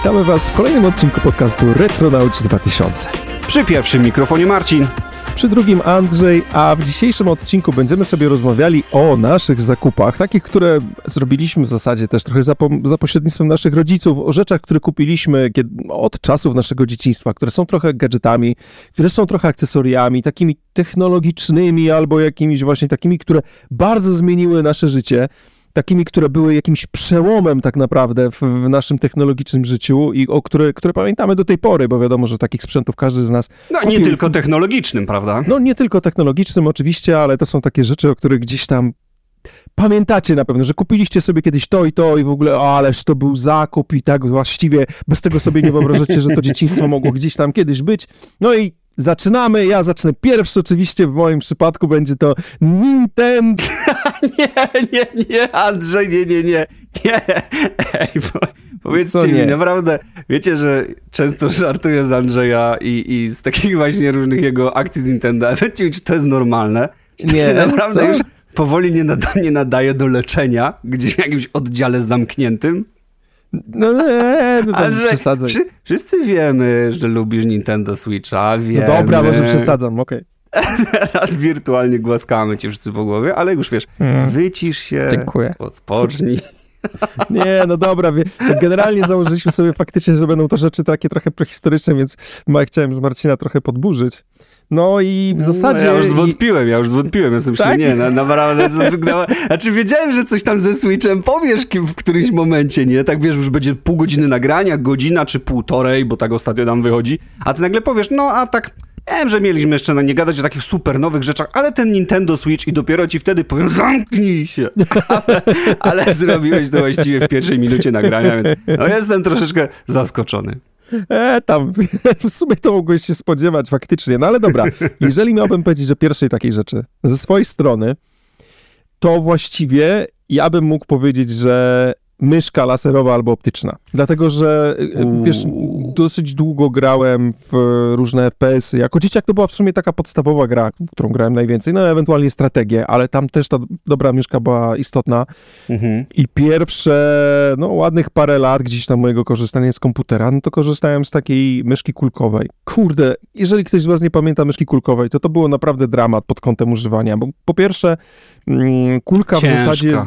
Witamy Was w kolejnym odcinku podcastu Retronauts 2000. Przy pierwszym mikrofonie Marcin. Przy drugim Andrzej, a w dzisiejszym odcinku będziemy sobie rozmawiali o naszych zakupach, takich, które zrobiliśmy w zasadzie też trochę za, po, za pośrednictwem naszych rodziców, o rzeczach, które kupiliśmy kiedy, od czasów naszego dzieciństwa, które są trochę gadżetami, które są trochę akcesoriami, takimi technologicznymi albo jakimiś właśnie takimi, które bardzo zmieniły nasze życie takimi, które były jakimś przełomem tak naprawdę w, w, naszym technologicznym życiu i o które, które pamiętamy do tej pory, bo wiadomo, że takich sprzętów każdy z nas No kupił. nie tylko technologicznym, prawda? No nie tylko technologicznym oczywiście, ale to są takie rzeczy, o których gdzieś tam Pamiętacie na pewno, że kupiliście sobie kiedyś to i to i w ogóle, ależ to był zakup i tak właściwie bez tego sobie nie wyobrażacie, że to dzieciństwo mogło gdzieś tam kiedyś być. No i Zaczynamy, ja zacznę pierwszy, oczywiście w moim przypadku będzie to Nintendo. nie, nie, nie, Andrzej, nie, nie, nie, nie. Ej, po, powiedzcie mi, naprawdę, wiecie, że często żartuję z Andrzeja i, i z takich właśnie różnych jego akcji z Nintendo, ale wiecie mi, czy to jest normalne? Czy nie, się naprawdę co? już powoli nie, nada, nie nadaje do leczenia gdzieś w jakimś oddziale zamkniętym? No nie, no tam przesadzaj. Wszy, wszyscy wiemy, że lubisz Nintendo Switcha, wiemy. No dobra, może przesadzam, okej. Okay. Teraz wirtualnie głaskamy cię wszyscy po głowie, ale już wiesz, mm. wycisz się, Dziękuję. odpocznij. Nie, no dobra, generalnie założyliśmy sobie faktycznie, że będą to rzeczy takie trochę prehistoryczne, więc chciałem Marcina trochę podburzyć. No i w no, zasadzie... ja już zwątpiłem, ja już zwątpiłem. Ja sobie tak? myślę, nie, na, naprawdę... Na, znaczy wiedziałem, że coś tam ze Switchem powiesz w którymś momencie, nie? Tak wiesz, już będzie pół godziny nagrania, godzina czy półtorej, bo tak ostatnio nam wychodzi, a ty nagle powiesz, no a tak... Wiem, że mieliśmy jeszcze na nie gadać o takich super nowych rzeczach, ale ten Nintendo Switch i dopiero ci wtedy powiem, zamknij się. Ale, ale zrobiłeś to właściwie w pierwszej minucie nagrania, więc no jestem troszeczkę zaskoczony. E, tam, w sumie to mogłeś się spodziewać faktycznie, no ale dobra, jeżeli miałbym powiedzieć, że pierwszej takiej rzeczy ze swojej strony, to właściwie ja bym mógł powiedzieć, że myszka laserowa albo optyczna. Dlatego, że Uuu. wiesz, dosyć długo grałem w różne FPS-y. Jako dzieciak to była w sumie taka podstawowa gra, w którą grałem najwięcej, no ewentualnie strategię, ale tam też ta dobra myszka była istotna. Mhm. I pierwsze, no ładnych parę lat gdzieś tam mojego korzystania z komputera, no to korzystałem z takiej myszki kulkowej. Kurde, jeżeli ktoś z was nie pamięta myszki kulkowej, to to było naprawdę dramat pod kątem używania, bo po pierwsze mm, kulka Ciężka. w zasadzie,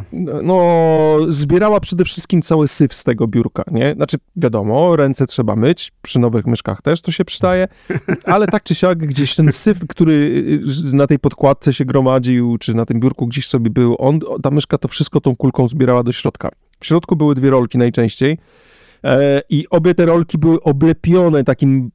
no zbierała przede przede wszystkim cały syf z tego biurka, nie? Znaczy, wiadomo, ręce trzeba myć, przy nowych myszkach też to się przydaje, ale tak czy siak gdzieś ten syf, który y, na tej podkładce się gromadził, czy na tym biurku gdzieś sobie był, on, ta myszka to wszystko tą kulką zbierała do środka. W środku były dwie rolki najczęściej, e, i obie te rolki były oblepione takim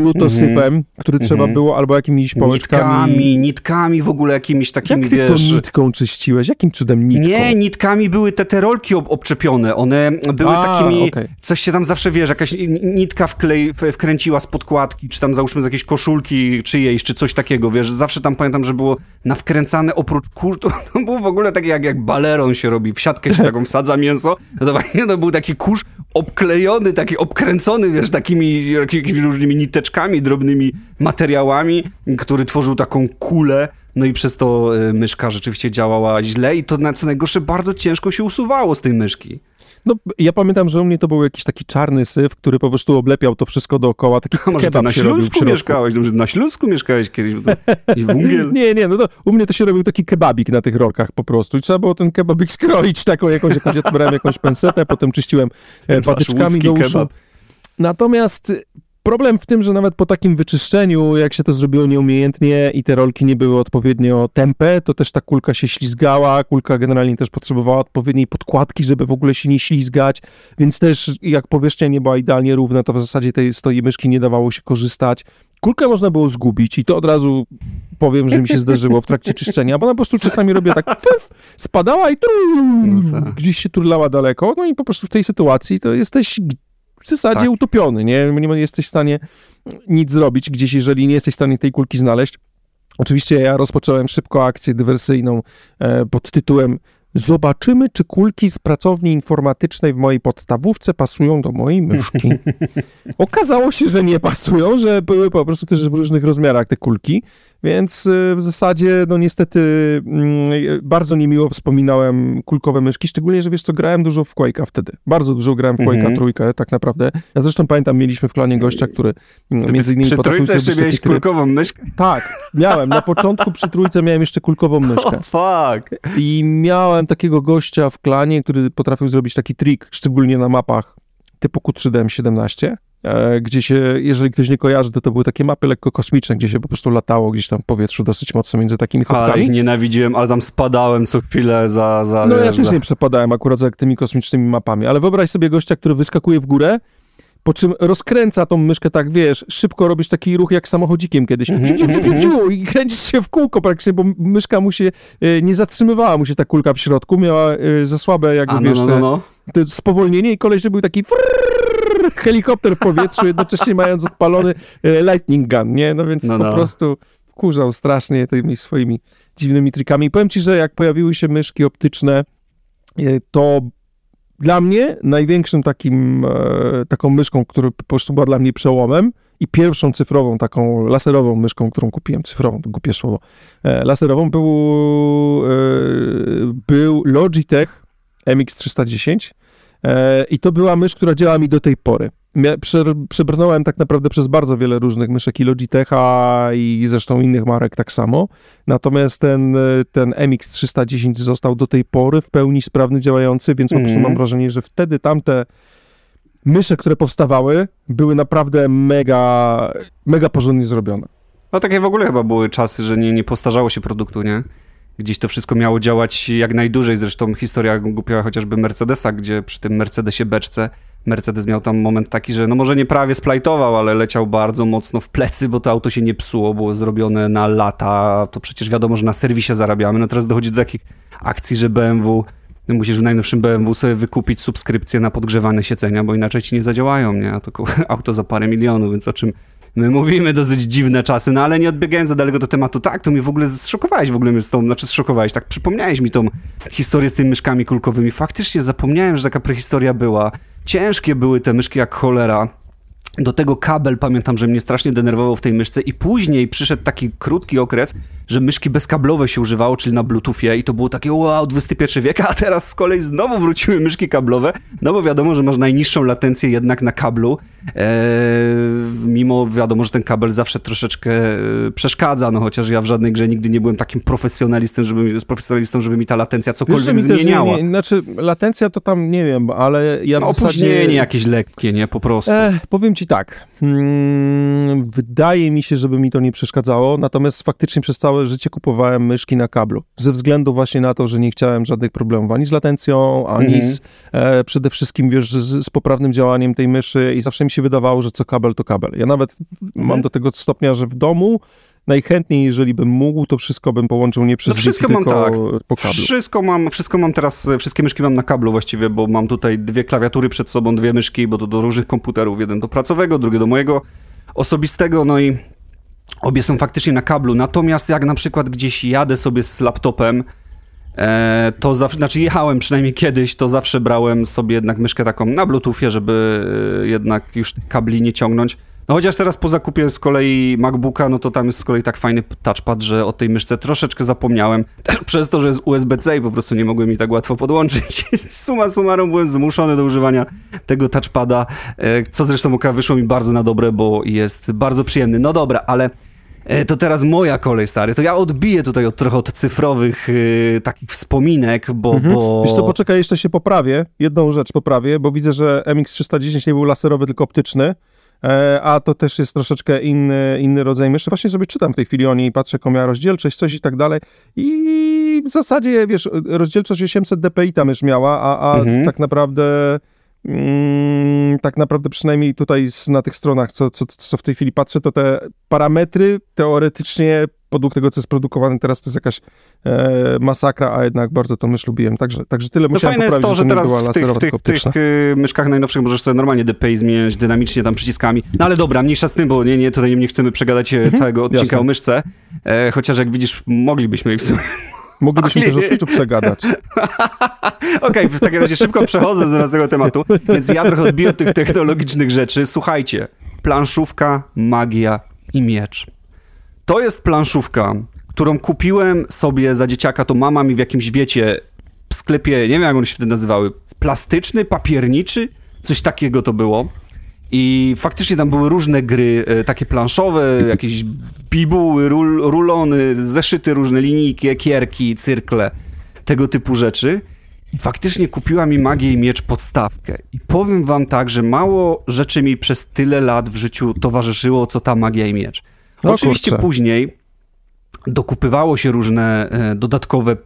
glutosyfem, mm -hmm. który trzeba mm -hmm. było, albo jakimiś pałeczkami. Nitkami, nitkami w ogóle jakimiś takimi, Jak ty wiesz... to nitką czyściłeś? Jakim cudem nitką? Nie, nitkami były te, te rolki ob obczepione. One były A, takimi... Okay. Coś się tam zawsze, wiesz, jakaś nitka wklej, wkręciła z podkładki, czy tam załóżmy z jakiejś koszulki czyjejś, czy coś takiego, wiesz. Zawsze tam pamiętam, że było nawkręcane oprócz kurz, to, to było w ogóle takie jak, jak baleron się robi. W siatkę się taką wsadza mięso. No to właśnie to był taki kurz obklejony, taki obkręcony, wiesz, takimi jakimiś różnymi nitkami niteczkami, drobnymi materiałami, który tworzył taką kulę. No i przez to e, myszka rzeczywiście działała źle i to na co najgorsze bardzo ciężko się usuwało z tej myszki. No, ja pamiętam, że u mnie to był jakiś taki czarny syf, który po prostu oblepiał to wszystko dookoła. Taki A może ty na Śląsku mieszkałeś? Może na Śląsku mieszkałeś kiedyś? Wungiel? nie, nie, no to u mnie to się robił taki kebabik na tych rolkach po prostu i trzeba było ten kebabik skroić taką jakąś, jakąś odbrałem jakąś pensetę, potem czyściłem e, patyczkami do uszu. Kebab. Natomiast Problem w tym, że nawet po takim wyczyszczeniu, jak się to zrobiło nieumiejętnie i te rolki nie były odpowiednio tępe, to też ta kulka się ślizgała, kulka generalnie też potrzebowała odpowiedniej podkładki, żeby w ogóle się nie ślizgać, więc też jak powierzchnia nie była idealnie równa, to w zasadzie tej stoi myszki nie dawało się korzystać. Kulkę można było zgubić i to od razu powiem, że mi się zdarzyło w trakcie czyszczenia, bo ona po prostu czasami robiła tak, spadała i no gdzieś się turlała daleko, no i po prostu w tej sytuacji to jesteś w zasadzie tak. utopiony, nie? nie jesteś w stanie nic zrobić gdzieś, jeżeli nie jesteś w stanie tej kulki znaleźć. Oczywiście ja rozpocząłem szybko akcję dywersyjną e, pod tytułem Zobaczymy, czy kulki z pracowni informatycznej w mojej podstawówce pasują do mojej myszki. Okazało się, że nie pasują, że były po prostu też w różnych rozmiarach te kulki, więc y, w zasadzie, no niestety, mm, bardzo niemiło wspominałem kulkowe myszki, szczególnie, że wiesz co, grałem dużo w Quake'a wtedy. Bardzo dużo grałem w Quake'a mhm. trójkę, tak naprawdę. Ja zresztą pamiętam, mieliśmy w klanie gościa, który mm, między innymi Przy trójce jeszcze miałeś kulkową myszkę? Tak, miałem. Na początku przy trójce miałem jeszcze kulkową myszkę. Oh, fuck! I miałem takiego gościa w klanie, który potrafił zrobić taki trik, szczególnie na mapach typu Q3DM17, e, gdzie się, jeżeli ktoś nie kojarzy, to to były takie mapy lekko kosmiczne, gdzie się po prostu latało gdzieś tam w powietrzu dosyć mocno między takimi chłopkami. Ale ich nienawidziłem, ale tam spadałem co chwilę za... za no ja też nie przepadałem akurat za tymi kosmicznymi mapami, ale wyobraź sobie gościa, który wyskakuje w górę, po czym rozkręca tą myszkę tak, wiesz, szybko robisz taki ruch jak samochodzikiem kiedyś mm -hmm. i kręcisz się w kółko praktycznie, bo myszka mu się e, nie zatrzymywała, mu się ta kulka w środku, miała e, za słabe jakby, A, no, wiesz, no, no, no. Te, te spowolnienie i koleś był taki frrrr, helikopter w powietrzu, jednocześnie mając odpalony e, lightning gun, nie? No więc no, po no. prostu wkurzał strasznie tymi swoimi dziwnymi trikami. I powiem ci, że jak pojawiły się myszki optyczne, to dla mnie największym takim, e, taką myszką, która po prostu była dla mnie przełomem i pierwszą cyfrową, taką laserową myszką, którą kupiłem, cyfrową, to głupie słowo, e, laserową, był, e, był Logitech MX310 i to była mysz, która działa mi do tej pory przebrnąłem tak naprawdę przez bardzo wiele różnych myszek i Logitecha i zresztą innych marek tak samo. Natomiast ten, ten MX310 został do tej pory w pełni sprawny, działający, więc mm. po prostu mam mhm. wrażenie, że wtedy tamte mysze, które powstawały, były naprawdę mega, mega porządnie zrobione. No takie w ogóle chyba były czasy, że nie, nie postarzało się produktu, nie? Gdzieś to wszystko miało działać jak najdłużej. Zresztą historia głupia chociażby Mercedesa, gdzie przy tym Mercedesie beczce Mercedes miał tam moment taki, że no może nie prawie splajtował, ale leciał bardzo mocno w plecy, bo to auto się nie psuło, było zrobione na lata, to przecież wiadomo, że na serwisie zarabiamy. No teraz dochodzi do takich akcji, że BMW, no musisz w najnowszym BMW sobie wykupić subskrypcję na podgrzewane siedzenia, bo inaczej ci nie zadziałają, nie? A to auto za parę milionów, więc o czym my mówimy dosyć dziwne czasy, no ale nie odbiegając za daleko do tematu, tak, to mnie w ogóle zszokowałeś w ogóle mnie z tą, znaczy zszokowałeś, tak przypomniałeś mi tą historię z tymi myszkami kulkowymi. Faktycznie zapomniałem, że taka prehistoria była. Ciężkie były te myszki jak cholera. Do tego kabel pamiętam, że mnie strasznie denerwował w tej myszce i później przyszedł taki krótki okres, że myszki bezkablowe się używało, czyli na bluetoothie i to było takie wow, XXI wiek, a teraz z kolei znowu wróciły myszki kablowe, no bo wiadomo, że masz najniższą latencję jednak na kablu, eee, mimo wiadomo, że ten kabel zawsze troszeczkę e, przeszkadza, no chociaż ja w żadnej grze nigdy nie byłem takim profesjonalistą, żeby, profesjonalistą, żeby mi ta latencja cokolwiek Wiesz, zmieniała. Nie, nie, znaczy latencja to tam nie wiem, ale ja no, w zasadzie... Opóźnienie jakieś lekkie, nie? Po prostu. E, powiem ci tak, hmm, wydaje mi się, żeby mi to nie przeszkadzało, natomiast faktycznie przez całe życie kupowałem myszki na kablu. Ze względu właśnie na to, że nie chciałem żadnych problemów ani z latencją, ani mm. z, e, przede wszystkim wiesz, z, z, poprawnym działaniem tej myszy i zawsze mi się wydawało, że co kabel, to kabel. Ja nawet mam do tego stopnia, że w domu najchętniej, jeżeli bym mógł, to wszystko bym połączył nie przez no wszystko mam tak. po kablu. Wszystko mam, wszystko mam teraz, wszystkie myszki mam na kablu właściwie, bo mam tutaj dwie klawiatury przed sobą, dwie myszki, bo to do różnych komputerów, jeden do pracowego, drugi do mojego osobistego, no i Obie są faktycznie na kablu, natomiast jak na przykład gdzieś jadę sobie z laptopem, e, to zawsze, znaczy jechałem przynajmniej kiedyś, to zawsze brałem sobie jednak myszkę taką na bluetoothie, żeby e, jednak już kabli nie ciągnąć. No chociaż teraz po zakupie z kolei MacBooka, no to tam jest z kolei tak fajny touchpad, że o tej myszce troszeczkę zapomniałem. Przez to, że jest USB-C i po prostu nie mogłem mi tak łatwo podłączyć. Suma summarum byłem zmuszony do używania tego touchpada, e, co zresztą wyszło mi bardzo na dobre, bo jest bardzo przyjemny. No dobra, ale e, to teraz moja kolej, stary. To ja odbiję tutaj od, trochę od cyfrowych yy, takich wspominek, bo, mhm. bo... Wiesz to poczekaj, jeszcze się poprawię. Jedną rzecz poprawię, bo widzę, że MX310 nie był laserowy, tylko optyczny. E, a to też jest troszeczkę inny, inny rodzaj myszy. Właśnie sobie czytam w tej chwili o niej, patrzę, jaką miała rozdzielczość, coś i tak dalej. I w zasadzie, wiesz, rozdzielczość 800 dpi ta mysz miała, a, a mhm. tak naprawdę... Mm, tak naprawdę przynajmniej tutaj na tych stronach, co, co, co w tej chwili patrzę, to te parametry teoretycznie podług tego, co jest produkowane teraz, to jest jakaś e, masakra, a jednak bardzo to mysz lubiłem. Także, także tyle no musiałem fajne poprawić, jest to, że, że teraz w tych, w tych, tych, tych y, myszkach najnowszych możesz sobie normalnie DPI zmieniać dynamicznie tam przyciskami. No ale dobra, mniejsza z tym, bo nie, nie, tutaj nie chcemy przegadać e, mhm, całego odcinka jasne. o myszce. E, chociaż jak widzisz, moglibyśmy ich w sumie Moglibyśmy też o Switchu przegadać. Okej, okay, w takim razie szybko przechodzę do tego tematu, więc ja trochę odbiję od tych technologicznych rzeczy. Słuchajcie, planszówka, magia i miecz. To jest planszówka, którą kupiłem sobie za dzieciaka, to mama mi w jakimś, wiecie, w sklepie, nie wiem jak one się wtedy nazywały, plastyczny, papierniczy, coś takiego to było. I faktycznie tam były różne gry, e, takie planszowe, jakieś bibuły, rul, rulony, zeszyty różne, linijki, ekierki, cyrkle, tego typu rzeczy. I faktycznie kupiła mi magię i miecz podstawkę. I powiem wam tak, że mało rzeczy mi przez tyle lat w życiu towarzyszyło, co ta magia i miecz. No, Oczywiście kurczę. później dokupywało się różne e, dodatkowe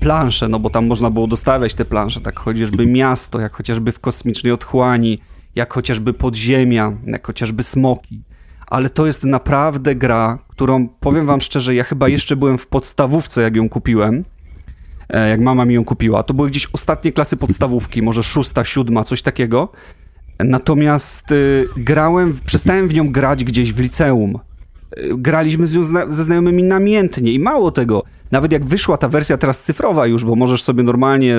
plansze, no bo tam można było dostawiać te plansze, tak chociażby miasto, jak chociażby w kosmicznej otchłani, jak chociażby podziemia, jak chociażby smoki. Ale to jest naprawdę gra, którą powiem wam szczerze, ja chyba jeszcze byłem w podstawówce, jak ją kupiłem. E, jak mama mi ją kupiła. To były gdzieś ostatnie klasy podstawówki, może szósta, siódma, coś takiego. Natomiast y, grałem, przestałem w nią grać gdzieś w liceum. Y, graliśmy z nią ze znajomymi namiętnie i mało tego. Nawet jak wyszła ta wersja teraz cyfrowa już, bo możesz sobie normalnie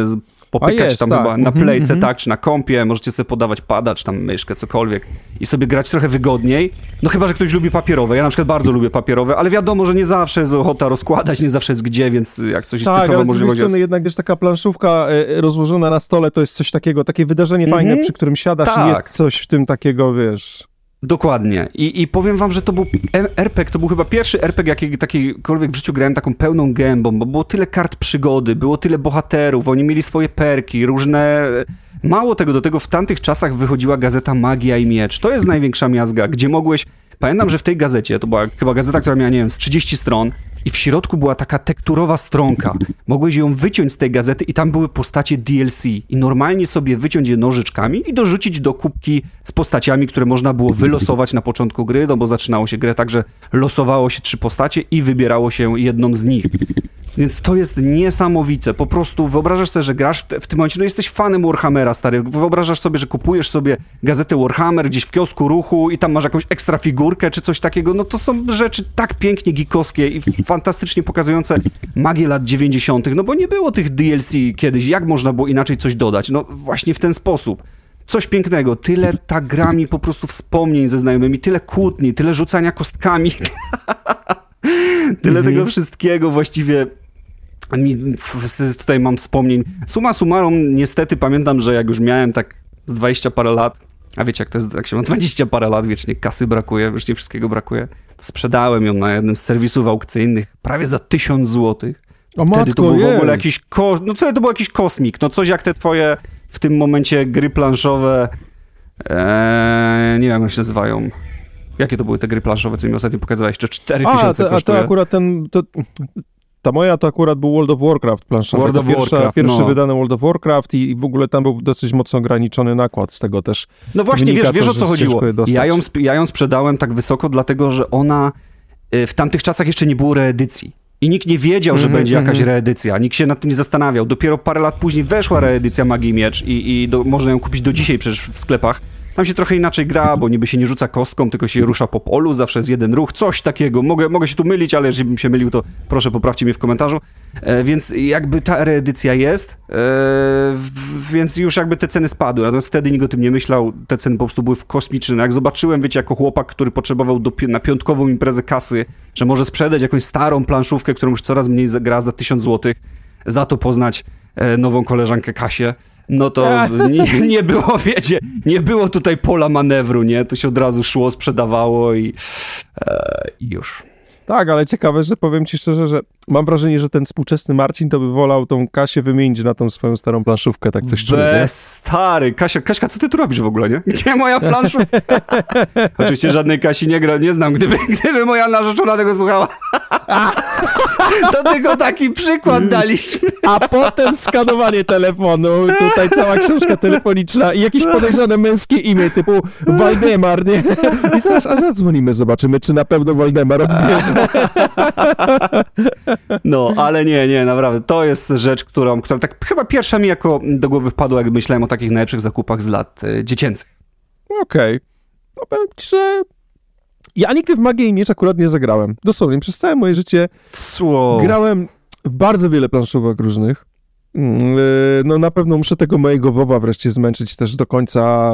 popykać jest, tam tak. chyba na mhm, playce, mm -hmm. tak, czy na kompie, możecie sobie podawać pada, czy tam myszkę, cokolwiek i sobie grać trochę wygodniej. No chyba, że ktoś lubi papierowe. Ja na przykład bardzo lubię papierowe, ale wiadomo, że nie zawsze jest ochota rozkładać, nie zawsze jest gdzie, więc jak coś jest tak, cyfrowe, możliwość jest. jednak wiesz, taka planszówka e, rozłożona na stole to jest coś takiego, takie wydarzenie mm -hmm. fajne, przy którym siadasz tak. i jest coś w tym takiego, wiesz... Dokładnie. I, I powiem wam, że to był RPG, to był chyba pierwszy RPG, jaki, takikolwiek w życiu grałem taką pełną gębą, bo było tyle kart przygody, było tyle bohaterów, oni mieli swoje perki, różne... Mało tego, do tego w tamtych czasach wychodziła gazeta Magia i Miecz. To jest największa miazga, gdzie mogłeś Pamiętam, że w tej gazecie, to była chyba gazeta, która miała, nie wiem, z 30 stron i w środku była taka tekturowa stronka. Mogłeś ją wyciąć z tej gazety i tam były postacie DLC. I normalnie sobie wyciąć je nożyczkami i dorzucić do kubki z postaciami, które można było wylosować na początku gry, no bo zaczynało się grę tak, że losowało się trzy postacie i wybierało się jedną z nich. Więc to jest niesamowite. Po prostu wyobrażasz sobie, że grasz w, tym momencie, no jesteś fanem Warhammera, stary. Wyobrażasz sobie, że kupujesz sobie gazetę Warhammer gdzieś w kiosku ruchu i tam masz jakąś ekstra figurkę czy coś takiego. No to są rzeczy tak pięknie gikowskie i fantastycznie pokazujące magię lat 90., no bo nie było tych DLC kiedyś. Jak można było inaczej coś dodać? No właśnie w ten sposób coś pięknego. Tyle ta gra mi po prostu wspomnień ze znajomymi, tyle kłótni, tyle rzucania kostkami. tyle mhm. tego wszystkiego właściwie tutaj mam wspomnień. Suma summarum, niestety pamiętam, że jak już miałem tak z 20 parę lat, a wiecie jak to jest, jak się ma 20 parę lat, wiecznie kasy brakuje, wiecznie wszystkiego brakuje, sprzedałem ją na jednym z serwisów aukcyjnych prawie za 1000 złotych. O wtedy matko, to był w ogóle jakiś, ko- no wtedy to był jakiś kosmik, no coś jak te twoje w tym momencie gry planszowe, eee, nie wiem jak się nazywają, Jakie to były te gry planszowe, co mi ostatnio pokazywałeś? Czy 4000 a, a to akurat ten... To, ta moja to akurat był World of Warcraft planszowy. World of pierwsza, Warcraft, pierwszy no. wydany World of Warcraft i, i, w ogóle tam był dosyć mocno ograniczony nakład z tego też. No właśnie, wiesz, wiesz o co chodziło. Ja ją, ja ją sprzedałem tak wysoko, dlatego że ona y, w tamtych czasach jeszcze nie było reedycji. I nikt nie wiedział, że mm -hmm, będzie jakaś mm -hmm. reedycja. Nikt się nad tym nie zastanawiał. Dopiero parę lat później weszła reedycja Magii Miecz i, i do, można ją kupić do dzisiaj przecież w sklepach. Tam się trochę inaczej gra, bo niby się nie rzuca kostką, tylko się rusza po polu, zawsze jest jeden ruch, coś takiego. Mogę, mogę się tu mylić, ale jeżeli bym się mylił, to proszę poprawcie mnie w komentarzu. E, więc jakby ta reedycja jest, e, więc już jakby te ceny spadły. Natomiast wtedy nikt o tym nie myślał, te ceny po prostu były w kosmiczne. Jak zobaczyłem, wiecie, jako chłopak, który potrzebował do, na piątkową imprezę kasy, że może sprzedać jakąś starą planszówkę, którą już coraz mniej gra za 1000 zł, za to poznać e, nową koleżankę Kasię, no to nie, nie, było, wiecie, nie było tutaj pola manewru, nie? To się od razu szło, sprzedawało i, e, już. Tak, ale ciekawe, że powiem ci szczerze, że mam wrażenie, że ten współczesny Marcin to by wolał tą Kasię wymienić na tą swoją starą planszówkę, tak coś czuję. Bez stary. Kasia, Kaśka, co ty tu robisz w ogóle, nie? Gdzie moja planszówka? Oczywiście żadnej Kasi nie, gra, nie znam, gdyby, gdyby moja narzeczona tego słuchała. to tylko taki przykład daliśmy. A potem skanowanie telefonu, tutaj cała książka telefoniczna i jakieś podejrzane męskie imię typu Waldemar, nie? I zaraz, a zadzwonimy, zobaczymy, czy na pewno Waldemar odbierze. No, ale nie, nie, naprawdę. To jest rzecz, którą, która tak chyba pierwsza mi jako do głowy wpadła, jak myślałem o takich najlepszych zakupach z lat y, dziecięcych. Okej. Okay. No powiem ci, że ja nigdy w Magię i Miecz akurat nie zagrałem. Dosłownie, przez całe moje życie Sło. grałem w bardzo wiele planszówek różnych. Mm, e, no na pewno muszę tego mojego WoWa wreszcie zmęczyć też do końca,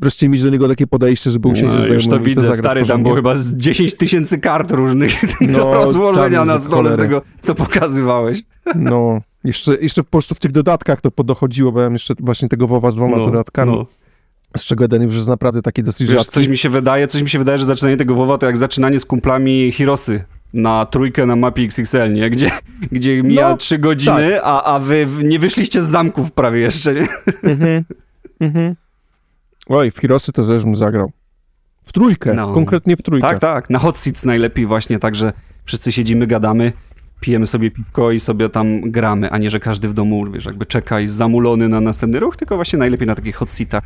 wreszcie mieć do niego takie podejście, żeby usiąść no, Już to widzę, stary, tam było chyba z 10 tysięcy kart różnych no, do rozłożenia na stole z tego, co pokazywałeś. No, jeszcze, jeszcze po prostu w tych dodatkach to podochodziło, bo ja jeszcze właśnie tego WoWa z dwoma no, dodatkami. No. Z czego jeden już jest naprawdę taki dosyć Wiesz, Coś mi się wydaje, coś mi się wydaje, że zaczynanie tego WoWa to jak zaczynanie z kumplami Hirosy na trójkę na mapie XXL, nie? Gdzie, gdzie mija no, trzy godziny, tak. a, a wy nie wyszliście z zamków prawie jeszcze, nie? Mhm, mhm. Oj, w Hirosy to też bym zagrał. W trójkę, no. konkretnie w trójkę. Tak, tak, na hot seats najlepiej właśnie, także wszyscy siedzimy, gadamy, pijemy sobie piwko i sobie tam gramy, a nie, że każdy w domu, wiesz, jakby czeka i zamulony na następny ruch, tylko właśnie najlepiej na takich hot seatach.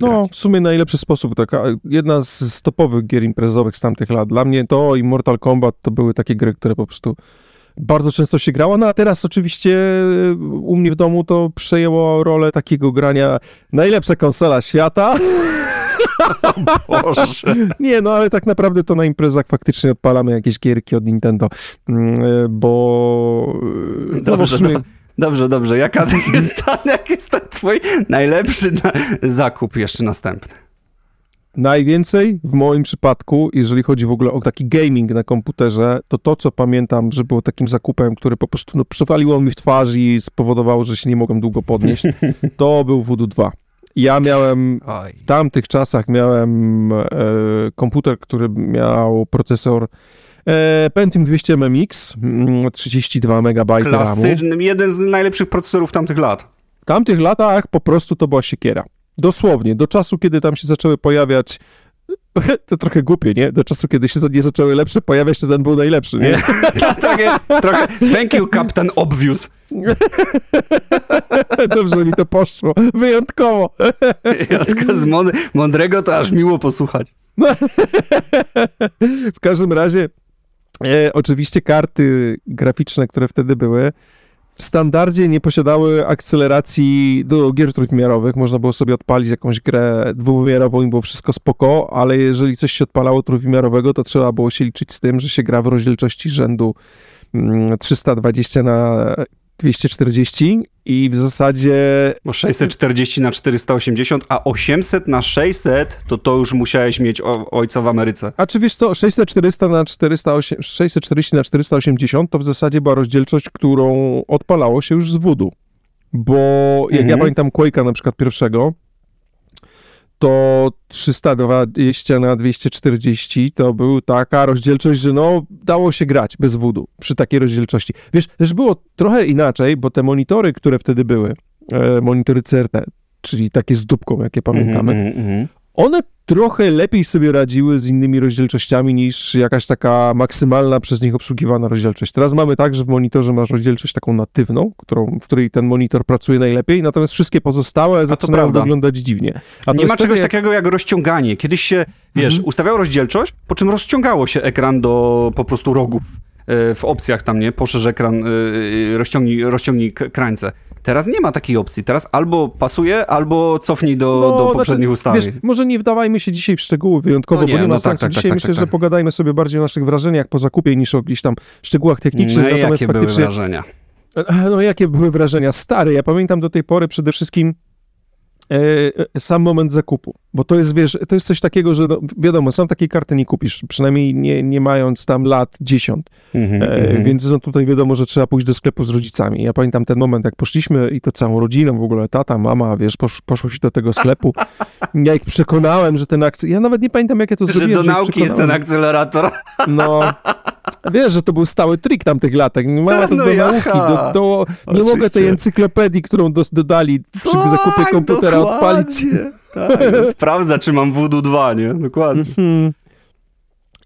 No, w sumie najlepszy sposób, taka jedna z topowych gier imprezowych z tamtych lat. Dla mnie to i Mortal Kombat to były takie gry, które po prostu bardzo często się grało, no a teraz oczywiście u mnie w domu to przejęło rolę takiego grania najlepsza konsola świata. Boże. Nie, no ale tak naprawdę to na imprezach faktycznie odpalamy jakieś gierki od Nintendo, mm, bo... No Dobrze, no, Dobrze, dobrze. Jaka jest ten, jak jest ten twój najlepszy na... zakup jeszcze następny? Najwięcej w moim przypadku, jeżeli chodzi w ogóle o taki gaming na komputerze, to to, co pamiętam, że było takim zakupem, który po prostu no, przewaliło mi w twarz i spowodowało, że się nie mogłem długo podnieść, to był Voodoo 2. Ja miałem, w tamtych czasach miałem e, komputer, który miał procesor Pentium 200 MMX, 32 MB Klasyczny, RAMu. jeden z najlepszych procesorów tamtych lat. W tamtych latach po prostu to była siekiera. Dosłownie, do czasu, kiedy tam się zaczęły pojawiać to trochę głupie, nie? Do czasu, kiedy się nie zaczęły lepsze pojawiać, to ten był najlepszy, nie? Takie trochę, thank you, Captain Obvious. Dobrze mi to poszło. Wyjątkowo. Jacka z mądrego to aż miło posłuchać. w każdym razie E, oczywiście karty graficzne, które wtedy były, w standardzie nie posiadały akceleracji do gier trójwymiarowych. Można było sobie odpalić jakąś grę dwuwymiarową i było wszystko spoko, ale jeżeli coś się odpalało trójwymiarowego, to trzeba było się liczyć z tym, że się gra w rozdzielczości rzędu 320 mm, na 240 i w zasadzie... Bo 640 na 480, a 800 na 600 to to już musiałeś mieć o, ojca w Ameryce. A czy wiesz co, 640 na 408, 640 na 480 to w zasadzie była rozdzielczość, którą odpalało się już z wudu. Bo jak mhm. ja pamiętam Quake'a na przykład pierwszego, to 320 na 240 to był taka rozdzielczość, że no dało się grać bez wudu przy takiej rozdzielczości. Wiesz, też było trochę inaczej, bo te monitory, które wtedy były, e, monitory CRT, czyli takie z dupką, jakie pamiętamy, mm -hmm, one trochę lepiej sobie radziły z innymi rozdzielczościami niż jakaś taka maksymalna przez nich obsługiwana rozdzielczość. Teraz mamy tak, że w monitorze masz rozdzielczość taką natywną, którą, w której ten monitor pracuje najlepiej, natomiast wszystkie pozostałe zaczynają wyglądać dziwnie. A Nie ma czegoś jak... takiego jak rozciąganie. Kiedyś się, wiesz, mhm. ustawiał rozdzielczość, po czym rozciągało się ekran do po prostu rogów w opcjach tam, nie? Poszerz ekran, e, e, rozciągnij, rozciągnij krańce. Teraz nie ma takiej opcji. Teraz albo pasuje, albo cofnij do, no, do poprzednich znaczy, ustawień. Wiesz, może nie wdawajmy się dzisiaj w szczegóły wyjątkowo, no nie, bo nie ma no sensu. Tak, tak, dzisiaj tak, myślę, tak, że tak. pogadajmy sobie bardziej o naszych wrażeniach po zakupie niż o jakichś tam szczegółach technicznych. No Natomiast jakie faktycznie, były wrażenia? No jakie były wrażenia? Stary, ja pamiętam do tej pory przede wszystkim E, e, sam moment zakupu. Bo to jest, wiesz, to jest coś takiego, że no, wiadomo, są takie karty nie kupisz, przynajmniej nie, nie mając tam lat dziesiąt. Mm -hmm, e, mm -hmm. Więc no tutaj wiadomo, że trzeba pójść do sklepu z rodzicami. Ja pamiętam ten moment, jak poszliśmy i to całą rodziną, w ogóle tata, mama, wiesz, posz, poszło się do tego sklepu. Ja ich przekonałem, że ten akcję, ja nawet nie pamiętam, jak ja to że zrobiłem. Że do nauki jest ten akcelerator. No, Wiesz, że to był stały trik tamtych latek. Nie ma to no do nauki. Do, do, nie mogę tej encyklopedii, którą do, dodali przy tak, zakupie komputera dokładnie. odpalić. Tak, sprawdza, czy mam Voodoo 2, nie? Dokładnie.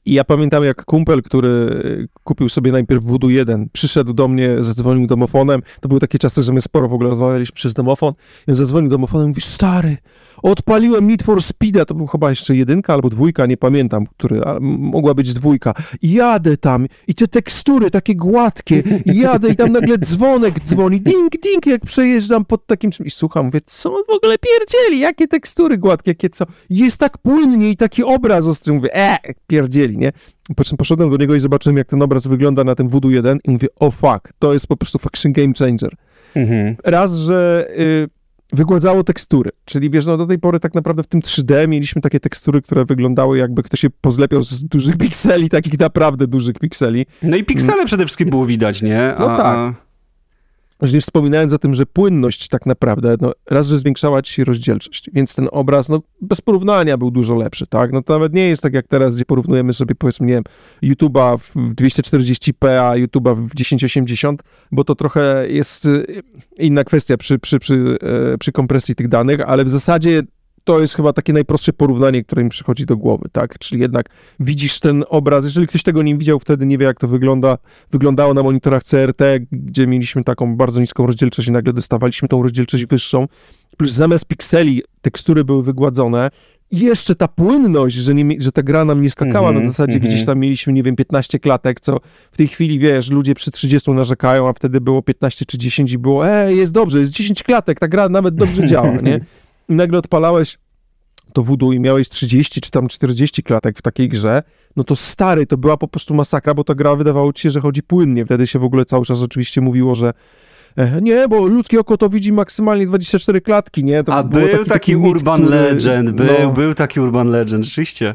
I ja pamiętam, jak kumpel, który kupił sobie najpierw Voodoo 1, przyszedł do mnie, zadzwonił domofonem. To były takie czasy, że my sporo w ogóle rozmawialiśmy przez domofon. I on zadzwonił domofonem i mówi, stary, odpaliłem Need for Speeda, to był chyba jeszcze jedynka albo dwójka, nie pamiętam, który, mogła być dwójka. I jadę tam i te tekstury takie gładkie, i jadę i tam nagle dzwonek dzwoni, ding, ding, jak przejeżdżam pod takim czymś. I słucham, mówię, co on w ogóle pierdzieli, jakie tekstury gładkie, jakie co? Jest tak płynnie i taki obraz ostry. Mówię, e, pierdzieli pikseli, nie? Po czym poszedłem do niego i zobaczyłem, jak ten obraz wygląda na tym Voodoo 1 i mówię, o oh fuck, to jest po prostu faction game changer. Mhm. Raz, że y, wygładzało tekstury, czyli wiesz, no do tej pory tak naprawdę w tym 3D mieliśmy takie tekstury, które wyglądały jakby ktoś się pozlepiał z dużych pikseli, takich naprawdę dużych pikseli. No i piksele przede wszystkim było widać, nie? A, no tak. Już nie wspominając o tym, że płynność tak naprawdę, no raz, że zwiększała ci się rozdzielczość, więc ten obraz, no bez porównania był dużo lepszy, tak? No to nawet nie jest tak jak teraz, gdzie porównujemy sobie, powiedzmy, nie wiem, YouTube'a w 240p, a YouTube'a w 1080, bo to trochę jest y, inna kwestia przy, przy, przy, e, przy kompresji tych danych, ale w zasadzie to jest chyba takie najprostsze porównanie, które mi przychodzi do głowy, tak? Czyli jednak widzisz ten obraz, jeżeli ktoś tego nie widział, wtedy nie wie, jak to wygląda, wyglądało na monitorach CRT, gdzie mieliśmy taką bardzo niską rozdzielczość i nagle dostawaliśmy tą rozdzielczość wyższą, plus zamiast pikseli tekstury były wygładzone, i jeszcze ta płynność, że, nie, że ta gra nam nie skakała mm -hmm, na zasadzie, mm -hmm. gdzieś tam mieliśmy, nie wiem, 15 klatek, co w tej chwili, wiesz, ludzie przy 30 narzekają, a wtedy było 15 czy 10 i było, ej, jest dobrze, jest 10 klatek, ta gra nawet dobrze działa, nie? i nagle odpalałeś to voodoo i miałeś 30 czy tam 40 klatek w takiej grze, no to stary, to była po prostu masakra, bo ta gra wydawało ci się, że chodzi płynnie. Wtedy się w ogóle cały czas oczywiście mówiło, że nie, bo ludzkie oko to widzi maksymalnie 24 klatki, nie? To A był taki, taki, taki urban mit, który, legend, był, no, był taki urban legend, rzeczywiście.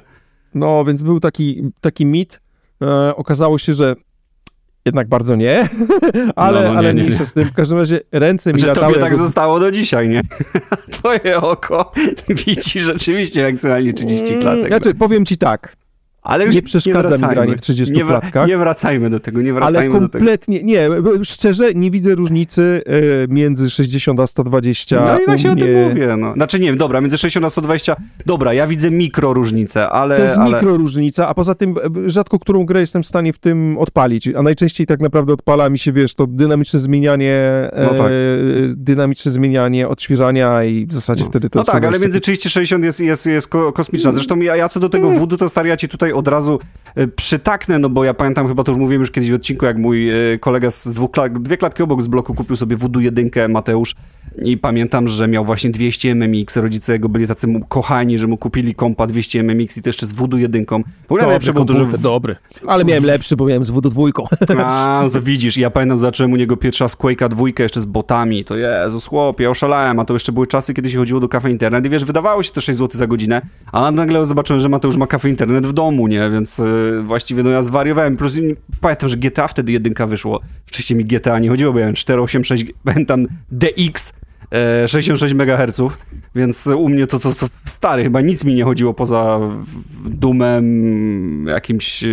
No, więc był taki, taki mit. E, okazało się, że jednak bardzo nie, ale, no, no, ale nie, mniejsza nie. z tym. W każdym razie ręce mi że latały. Tobie tak zostało do dzisiaj, nie? Twoje oko widzi rzeczywiście maksymalnie 30 klatek. Znaczy, powiem ci tak. Ale już nie przeszkadza nie mi granie w 30 nie klatkach. Nie wracajmy do tego, nie wracajmy Ale kompletnie, nie, szczerze nie widzę różnicy e, między 60 a 120. No i właśnie mnie... o tym mówię, no. Znaczy nie wiem, dobra, między 60 a 120, dobra, ja widzę mikro różnicę, ale... To jest ale... mikro różnica, a poza tym rzadko którą grę jestem w stanie w tym odpalić, a najczęściej tak naprawdę odpala mi się, wiesz, to dynamiczne zmienianie, e, no tak. dynamiczne zmienianie, odświeżania i w zasadzie no. wtedy to... No tak, ale między 30 a 60 jest, jest, jest kosmiczna. Zresztą ja, ja co do tego wudu, to stary, ja ci tutaj od razu e, przytaknę, no bo ja pamiętam, chyba to już mówiłem już kiedyś w odcinku, jak mój e, kolega z dwóch klat, dwie klatki obok z bloku kupił sobie Voodoo jedynkę, Mateusz, i pamiętam, że miał właśnie 200 MMX, rodzice jego byli tacy kochani, że mu kupili kompa 200 MMX i to jeszcze z Voodoo jedynką. W ogóle dobry było. W... Dobry, ale miałem lepszy, bo miałem z Voodoo dwójką. A, no to widzisz, ja pamiętam, zacząłem u niego pierwsza z Quake'a dwójkę jeszcze z botami, to Jezus, chłopie, ja oszalałem, a to jeszcze były czasy, kiedy się chodziło do kafe internet i wiesz, wydawało się to 6 zł za godzinę, a nagle zobaczyłem, że Mateusz ma kafe internet w domu, nie, więc yy, właściwie no ja zwariowałem, plus pamiętam, że GTA wtedy jedynka wyszło, wcześniej mi GTA nie chodziło, bo ja miałem 486, pamiętam DX, 66 MHz, więc u mnie to, to, to stary, chyba nic mi nie chodziło poza Dumem, jakimś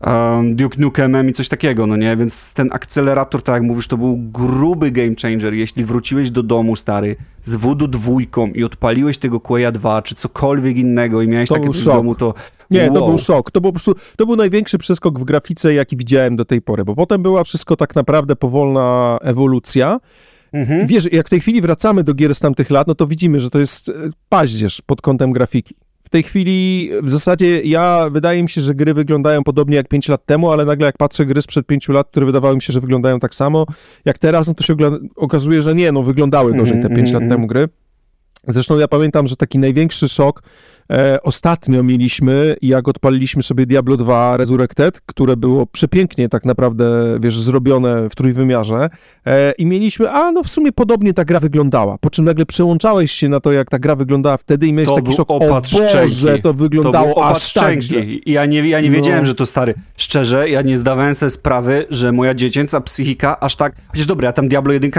um, Duke Nukemem i coś takiego, no nie? Więc ten akcelerator, tak jak mówisz, to był gruby game changer. Jeśli wróciłeś do domu, stary, z Voodoo dwójką i odpaliłeś tego Quaya 2, czy cokolwiek innego i miałeś to takie coś w domu, to nie, wow. to był szok. To był, prostu, to był największy przeskok w grafice, jaki widziałem do tej pory, bo potem była wszystko tak naprawdę powolna ewolucja. Mhm. Wiesz, jak w tej chwili wracamy do gier z tamtych lat, no to widzimy, że to jest e, paździerz pod kątem grafiki. W tej chwili w zasadzie ja, wydaje mi się, że gry wyglądają podobnie jak 5 lat temu, ale nagle jak patrzę gry sprzed 5 lat, które wydawały mi się, że wyglądają tak samo jak teraz, no to się okazuje, że nie, no wyglądały gorzej te 5 mm, lat mhm. temu gry. Zresztą ja pamiętam, że taki największy szok E, ostatnio mieliśmy, jak odpaliliśmy sobie Diablo 2 Resurrected, które było przepięknie tak naprawdę, wiesz, zrobione w trójwymiarze e, i mieliśmy, a no w sumie podobnie ta gra wyglądała, po czym nagle przełączałeś się na to, jak ta gra wyglądała wtedy i miałeś to taki szok, o Boże, to wyglądało to aż tak I ja nie, ja nie no. wiedziałem, że to stary. Szczerze, ja nie zdawałem sobie sprawy, że moja dziecięca psychika aż tak, chociaż dobra, ja tam Diablo 1,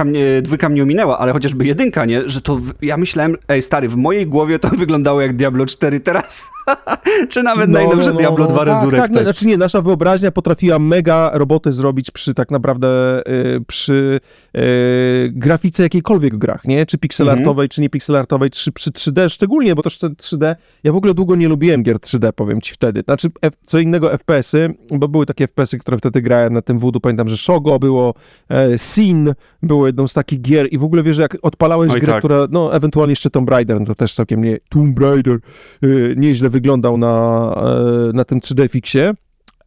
dwójka mnie ominęła, ale chociażby jedynka, nie, że to, ja myślałem, ej stary, w mojej głowie to wyglądało jak Diablo 4 4 teraz. Czy nawet no, najnowsze no, Diablo 2 no, Resurrected. Tak, tak, znaczy nie, nasza wyobraźnia potrafiła mega roboty zrobić przy tak naprawdę y, przy y, grafice jakiejkolwiek grach, nie? Czy pixelartowej, -hmm. czy nie pixelartowej, czy przy 3D szczególnie, bo to 3D, ja w ogóle długo nie lubiłem gier 3D, powiem ci wtedy. Znaczy F, co innego FPS-y, bo były takie FPS-y, które wtedy grałem na tym Voodoo, pamiętam, że Shogo było, e, Sin było jedną z takich gier i w ogóle wiesz, jak odpalałeś Oj, grę, tak. która, no ewentualnie jeszcze Tomb Raider, no to też całkiem nie, Tomb Raider, nieźle wyglądał na, e, na tym 3D Fixie,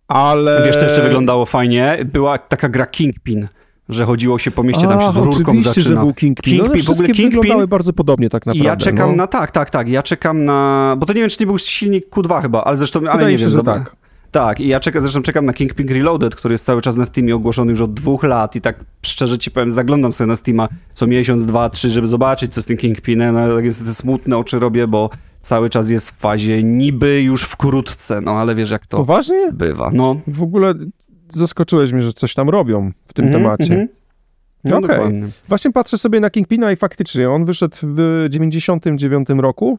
ale... Wiesz, co jeszcze wyglądało fajnie? Była taka gra Kingpin że chodziło się po mieście, tam się z rurką oczywiście, że był Kingpin. Kingpin, no, w ogóle Kingpin wyglądały bardzo podobnie tak naprawdę. Ja czekam no. na, tak, tak, tak, ja czekam na, bo to nie wiem, czy nie był silnik Q2 chyba, ale zresztą, Wydaje ale nie się, wiem. że tak. Tak, i ja czekam, zresztą czekam na Kingpin Reloaded, który jest cały czas na Steamie ogłoszony już od dwóch lat i tak szczerze ci powiem, zaglądam sobie na Steama co miesiąc, dwa, trzy, żeby zobaczyć, co z tym Kingpinem, no tak niestety smutne oczy robię, bo cały czas jest w fazie niby już wkrótce, no ale wiesz jak to Poważnie? bywa. No. W ogóle zaskoczyłeś mnie, że coś tam robią w tym mm -hmm, temacie. Mm -hmm. No Okej. Okay. Właśnie patrzę sobie na Kingpina i faktycznie on wyszedł w 99 roku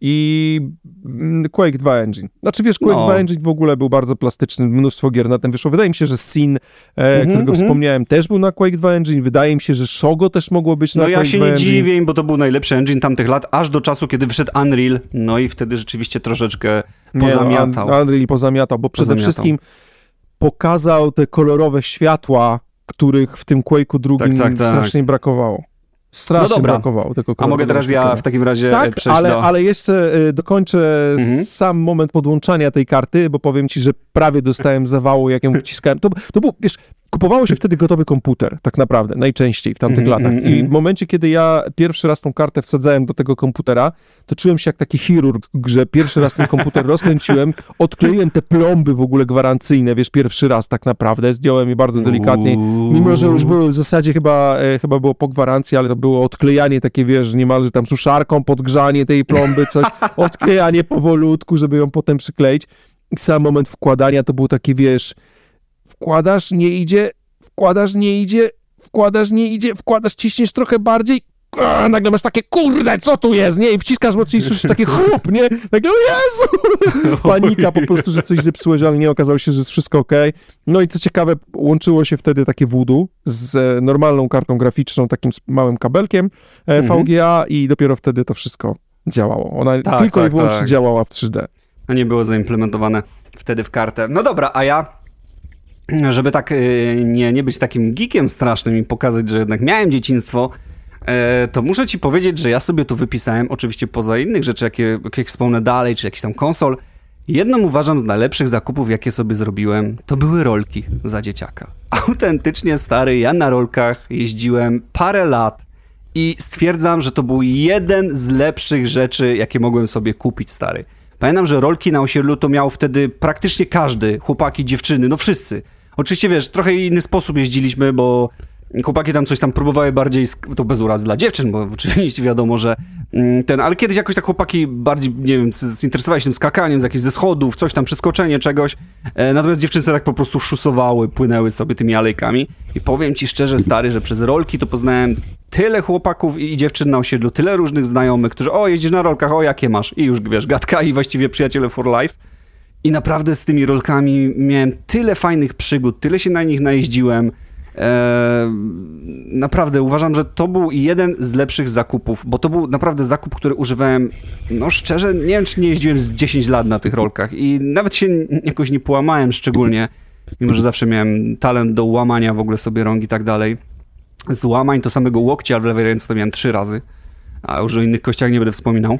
i mm, Quake 2 Engine. Znaczy wiesz, Quake no. 2 Engine w ogóle był bardzo plastyczny, mnóstwo gier na tym wyszło. Wydaje mi się, że Sin, e, mm -hmm, którego mm -hmm. wspomniałem, też był na Quake 2 Engine. Wydaje mi się, że Shogo też mogło być no na Quake 2 Engine. No ja się nie dziwię, bo to był najlepszy engine tamtych lat, aż do czasu, kiedy wyszedł Unreal, no i wtedy rzeczywiście troszeczkę pozamiatał. Nie, Unreal pozamiatał, bo przede pozamiatał. wszystkim pokazał te kolorowe światła, których w tym Quake'u drugim tak, tak, tak. strasznie brakowało. Strasznie no brakowało tego A mogę teraz ja w takim razie tak, przejść ale, do... ale jeszcze y, dokończę mhm. sam moment podłączania tej karty, bo powiem ci, że prawie dostałem zawału, jak ją wciskałem. To, to był, wiesz, kupowało się wtedy gotowy komputer, tak naprawdę, najczęściej w tamtych mm, latach. I w momencie, kiedy ja pierwszy raz tą kartę wsadzałem do tego komputera, to czułem się jak taki chirurg, że pierwszy raz ten komputer rozkręciłem, odkleiłem te plomby w ogóle gwarancyjne, wiesz, pierwszy raz tak naprawdę, zdjąłem je bardzo delikatnie, mimo że już były w zasadzie chyba, e, chyba było po gwarancji, ale to było odklejanie takie, wiesz, niemalże tam suszarką, podgrzanie tej plomby, coś, odklejanie powolutku, żeby ją potem przykleić. I sam moment wkładania to był taki, wiesz, wkładasz, nie idzie, wkładasz, nie idzie, wkładasz, nie idzie, wkładasz, ciśniesz trochę bardziej, a, nagle masz takie, kurde, co tu jest, nie? I wciskasz mocniej i słyszysz takie chrup, nie? Nagle, Jezu! Panika po prostu, że coś zepsułeś, ale nie okazało się, że jest wszystko ok. No i co ciekawe, łączyło się wtedy takie voodoo z e, normalną kartą graficzną, takim małym kabelkiem e, mhm. VGA i dopiero wtedy to wszystko działało. Ona tak, tylko tak, i wyłącznie tak. działała w 3D. A nie było zaimplementowane wtedy w kartę. No dobra, a ja żeby tak y, nie, nie być takim geekiem strasznym i pokazać, że jednak miałem dzieciństwo, e, to muszę ci powiedzieć, że ja sobie tu wypisałem, oczywiście poza innych rzeczy, jakie, jakie wspomnę dalej, czy jakiś tam konsol, jedną uważam z najlepszych zakupów, jakie sobie zrobiłem, to były rolki za dzieciaka. Autentycznie stary, ja na rolkach jeździłem parę lat i stwierdzam, że to był jeden z lepszych rzeczy, jakie mogłem sobie kupić, stary. Pamiętam, że rolki na osiedlu to miał wtedy praktycznie każdy, chłopaki, dziewczyny, no wszyscy. Oczywiście, wiesz, trochę inny sposób jeździliśmy, bo chłopaki tam coś tam próbowały bardziej, to bez urazy dla dziewczyn, bo oczywiście wiadomo, że mm, ten, ale kiedyś jakoś tak chłopaki bardziej, nie wiem, zinteresowali się tym skakaniem z jakichś ze schodów, coś tam, przeskoczenie czegoś, e, natomiast dziewczyny tak po prostu szusowały, płynęły sobie tymi alejkami i powiem ci szczerze, stary, że przez rolki to poznałem tyle chłopaków i dziewczyn na osiedlu, tyle różnych znajomych, którzy, o, jeździsz na rolkach, o, jakie masz? I już, wiesz, gadka i właściwie przyjaciele for life. I naprawdę z tymi rolkami miałem tyle fajnych przygód, tyle się na nich najeździłem. Eee, naprawdę uważam, że to był jeden z lepszych zakupów, bo to był naprawdę zakup, który używałem, no szczerze, nie wiem, czy nie jeździłem z 10 lat na tych rolkach i nawet się jakoś nie połamałem szczególnie, mimo że zawsze miałem talent do łamania w ogóle sobie rąk i tak dalej. Z łamań to samego łokcia, w lewej ręce to miałem trzy razy, a już o innych kościach nie będę wspominał.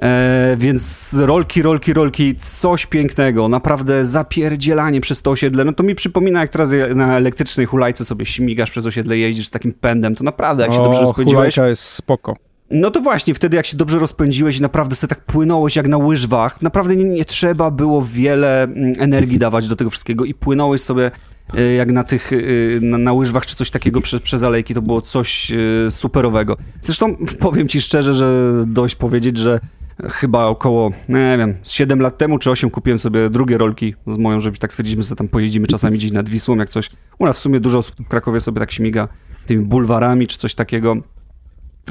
E, więc rolki, rolki, rolki, coś pięknego, naprawdę zapierdzielanie przez to osiedle. No to mi przypomina, jak teraz na elektrycznej hulajce sobie śmigasz przez osiedle, jeździsz takim pędem, to naprawdę, jak się o, dobrze rozpędziłeś... hulajka jest spoko. No to właśnie, wtedy jak się dobrze rozpędziłeś i naprawdę sobie tak płynąłeś jak na łyżwach, naprawdę nie, nie trzeba było wiele mm, energii dawać do tego wszystkiego i płynąłeś sobie e, jak na tych, e, na, na łyżwach czy coś takiego przez, przez alejki, to było coś superowego. Zresztą powiem ci szczerze, że dość powiedzieć, że chyba około, nie wiem, 7 lat temu czy 8 kupiłem sobie drugie rolki z moją, żeby tak stwierdziliśmy, że tam pojeździmy czasami gdzieś nad Wisłą, jak coś. U nas w sumie dużo osób w Krakowie sobie tak śmiga tymi bulwarami czy coś takiego.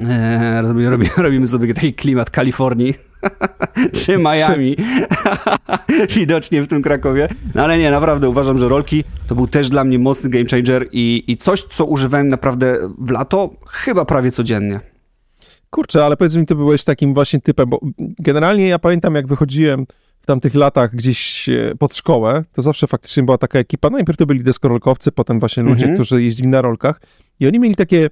Eee, robimy, robimy sobie taki klimat Kalifornii czy Miami. Widocznie w tym Krakowie. No ale nie, naprawdę uważam, że rolki to był też dla mnie mocny game changer i, i coś, co używałem naprawdę w lato chyba prawie codziennie. Kurczę, ale powiedz mi, ty byłeś takim właśnie typem, bo generalnie ja pamiętam, jak wychodziłem w tamtych latach gdzieś e, pod szkołę, to zawsze faktycznie była taka ekipa, najpierw to byli deskorolkowcy, potem właśnie ludzie, mhm. którzy jeździli na rolkach i oni mieli takie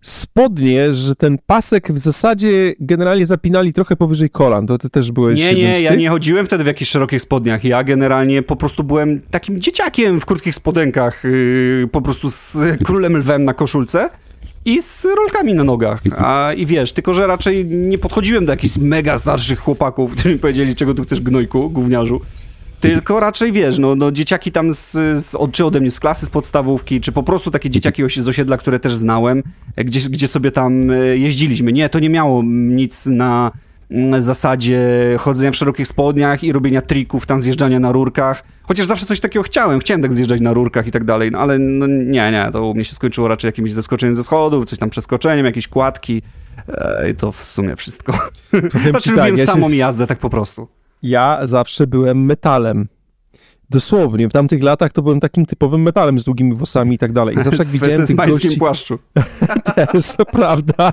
spodnie, że ten pasek w zasadzie generalnie zapinali trochę powyżej kolan. To ty też byłeś Nie, nie, ja nie chodziłem wtedy w jakichś szerokich spodniach. Ja generalnie po prostu byłem takim dzieciakiem w krótkich spodenkach, yy, po prostu z królem lwem na koszulce i z rolkami na nogach. A i wiesz, tylko że raczej nie podchodziłem do jakichś mega starszych chłopaków, którzy mi powiedzieli, czego tu chcesz gnojku, gówniarzu. Tylko raczej wiesz, no, no dzieciaki tam z, z, czy ode mnie z klasy, z podstawówki, czy po prostu takie dzieciaki z osiedla, które też znałem, gdzie, gdzie sobie tam e, jeździliśmy. Nie, to nie miało nic na zasadzie chodzenia w szerokich spodniach i robienia trików, tam zjeżdżania na rurkach. Chociaż zawsze coś takiego chciałem, chciałem tak zjeżdżać na rurkach i tak dalej, no ale no, nie, nie, to u mnie się skończyło raczej jakimś zaskoczeniem ze schodów, coś tam przeskoczeniem, jakieś kładki e, i to w sumie wszystko. Powiem znaczy lubiłem tak, ja samą się... jazdę tak po prostu. Ja zawsze byłem metalem. Dosłownie, w tamtych latach to byłem takim typowym metalem z długimi włosami i tak dalej. I zawsze jak widziałem tych gości... płaszczu. Też, to prawda.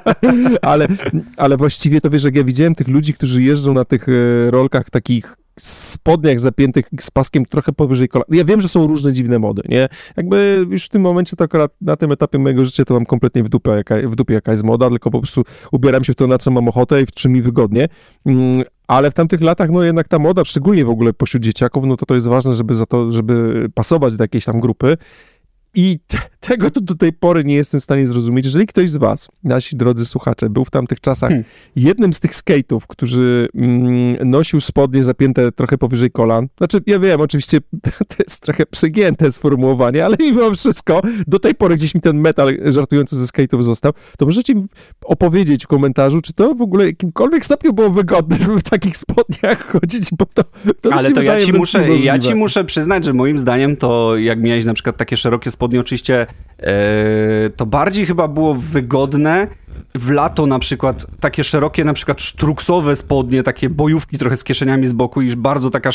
ale, ale właściwie to wiesz, jak ja widziałem tych ludzi, którzy jeżdżą na tych e, rolkach takich spodniach zapiętych z paskiem trochę powyżej kolana. Ja wiem, że są różne dziwne mody, nie? Jakby już w tym momencie to akurat na tym etapie mojego życia to mam kompletnie w dupie, jaka, w dupie jaka jest moda, tylko po prostu ubieram się w to, na co mam ochotę i w czym mi wygodnie. Mm, ale w tamtych latach, no jednak ta moda, szczególnie w ogóle pośród dzieciaków, no to to jest ważne, żeby za to, żeby pasować do jakiejś tam grupy. I tego to do tej pory nie jestem w stanie zrozumieć. Jeżeli ktoś z was, nasi drodzy słuchacze, był w tamtych czasach hmm. jednym z tych skate'ów, którzy mm, nosił spodnie zapięte trochę powyżej kolan, znaczy ja wiem, oczywiście to jest trochę przegięte sformułowanie, ale mimo wszystko do tej pory gdzieś mi ten metal żartujący ze skate'ów został, to możecie mi opowiedzieć w komentarzu, czy to w ogóle w jakimkolwiek stopniu było wygodne, żeby w takich spodniach chodzić, bo to, to Ale to ja ci, muszę, ja ci muszę przyznać, że moim zdaniem to jak miałeś na przykład takie szerokie spodnie spodnie oczywiście e, to bardziej chyba było wygodne w lato na przykład takie szerokie, na przykład sztruksowe spodnie, takie bojówki trochę z kieszeniami z boku i bardzo taka,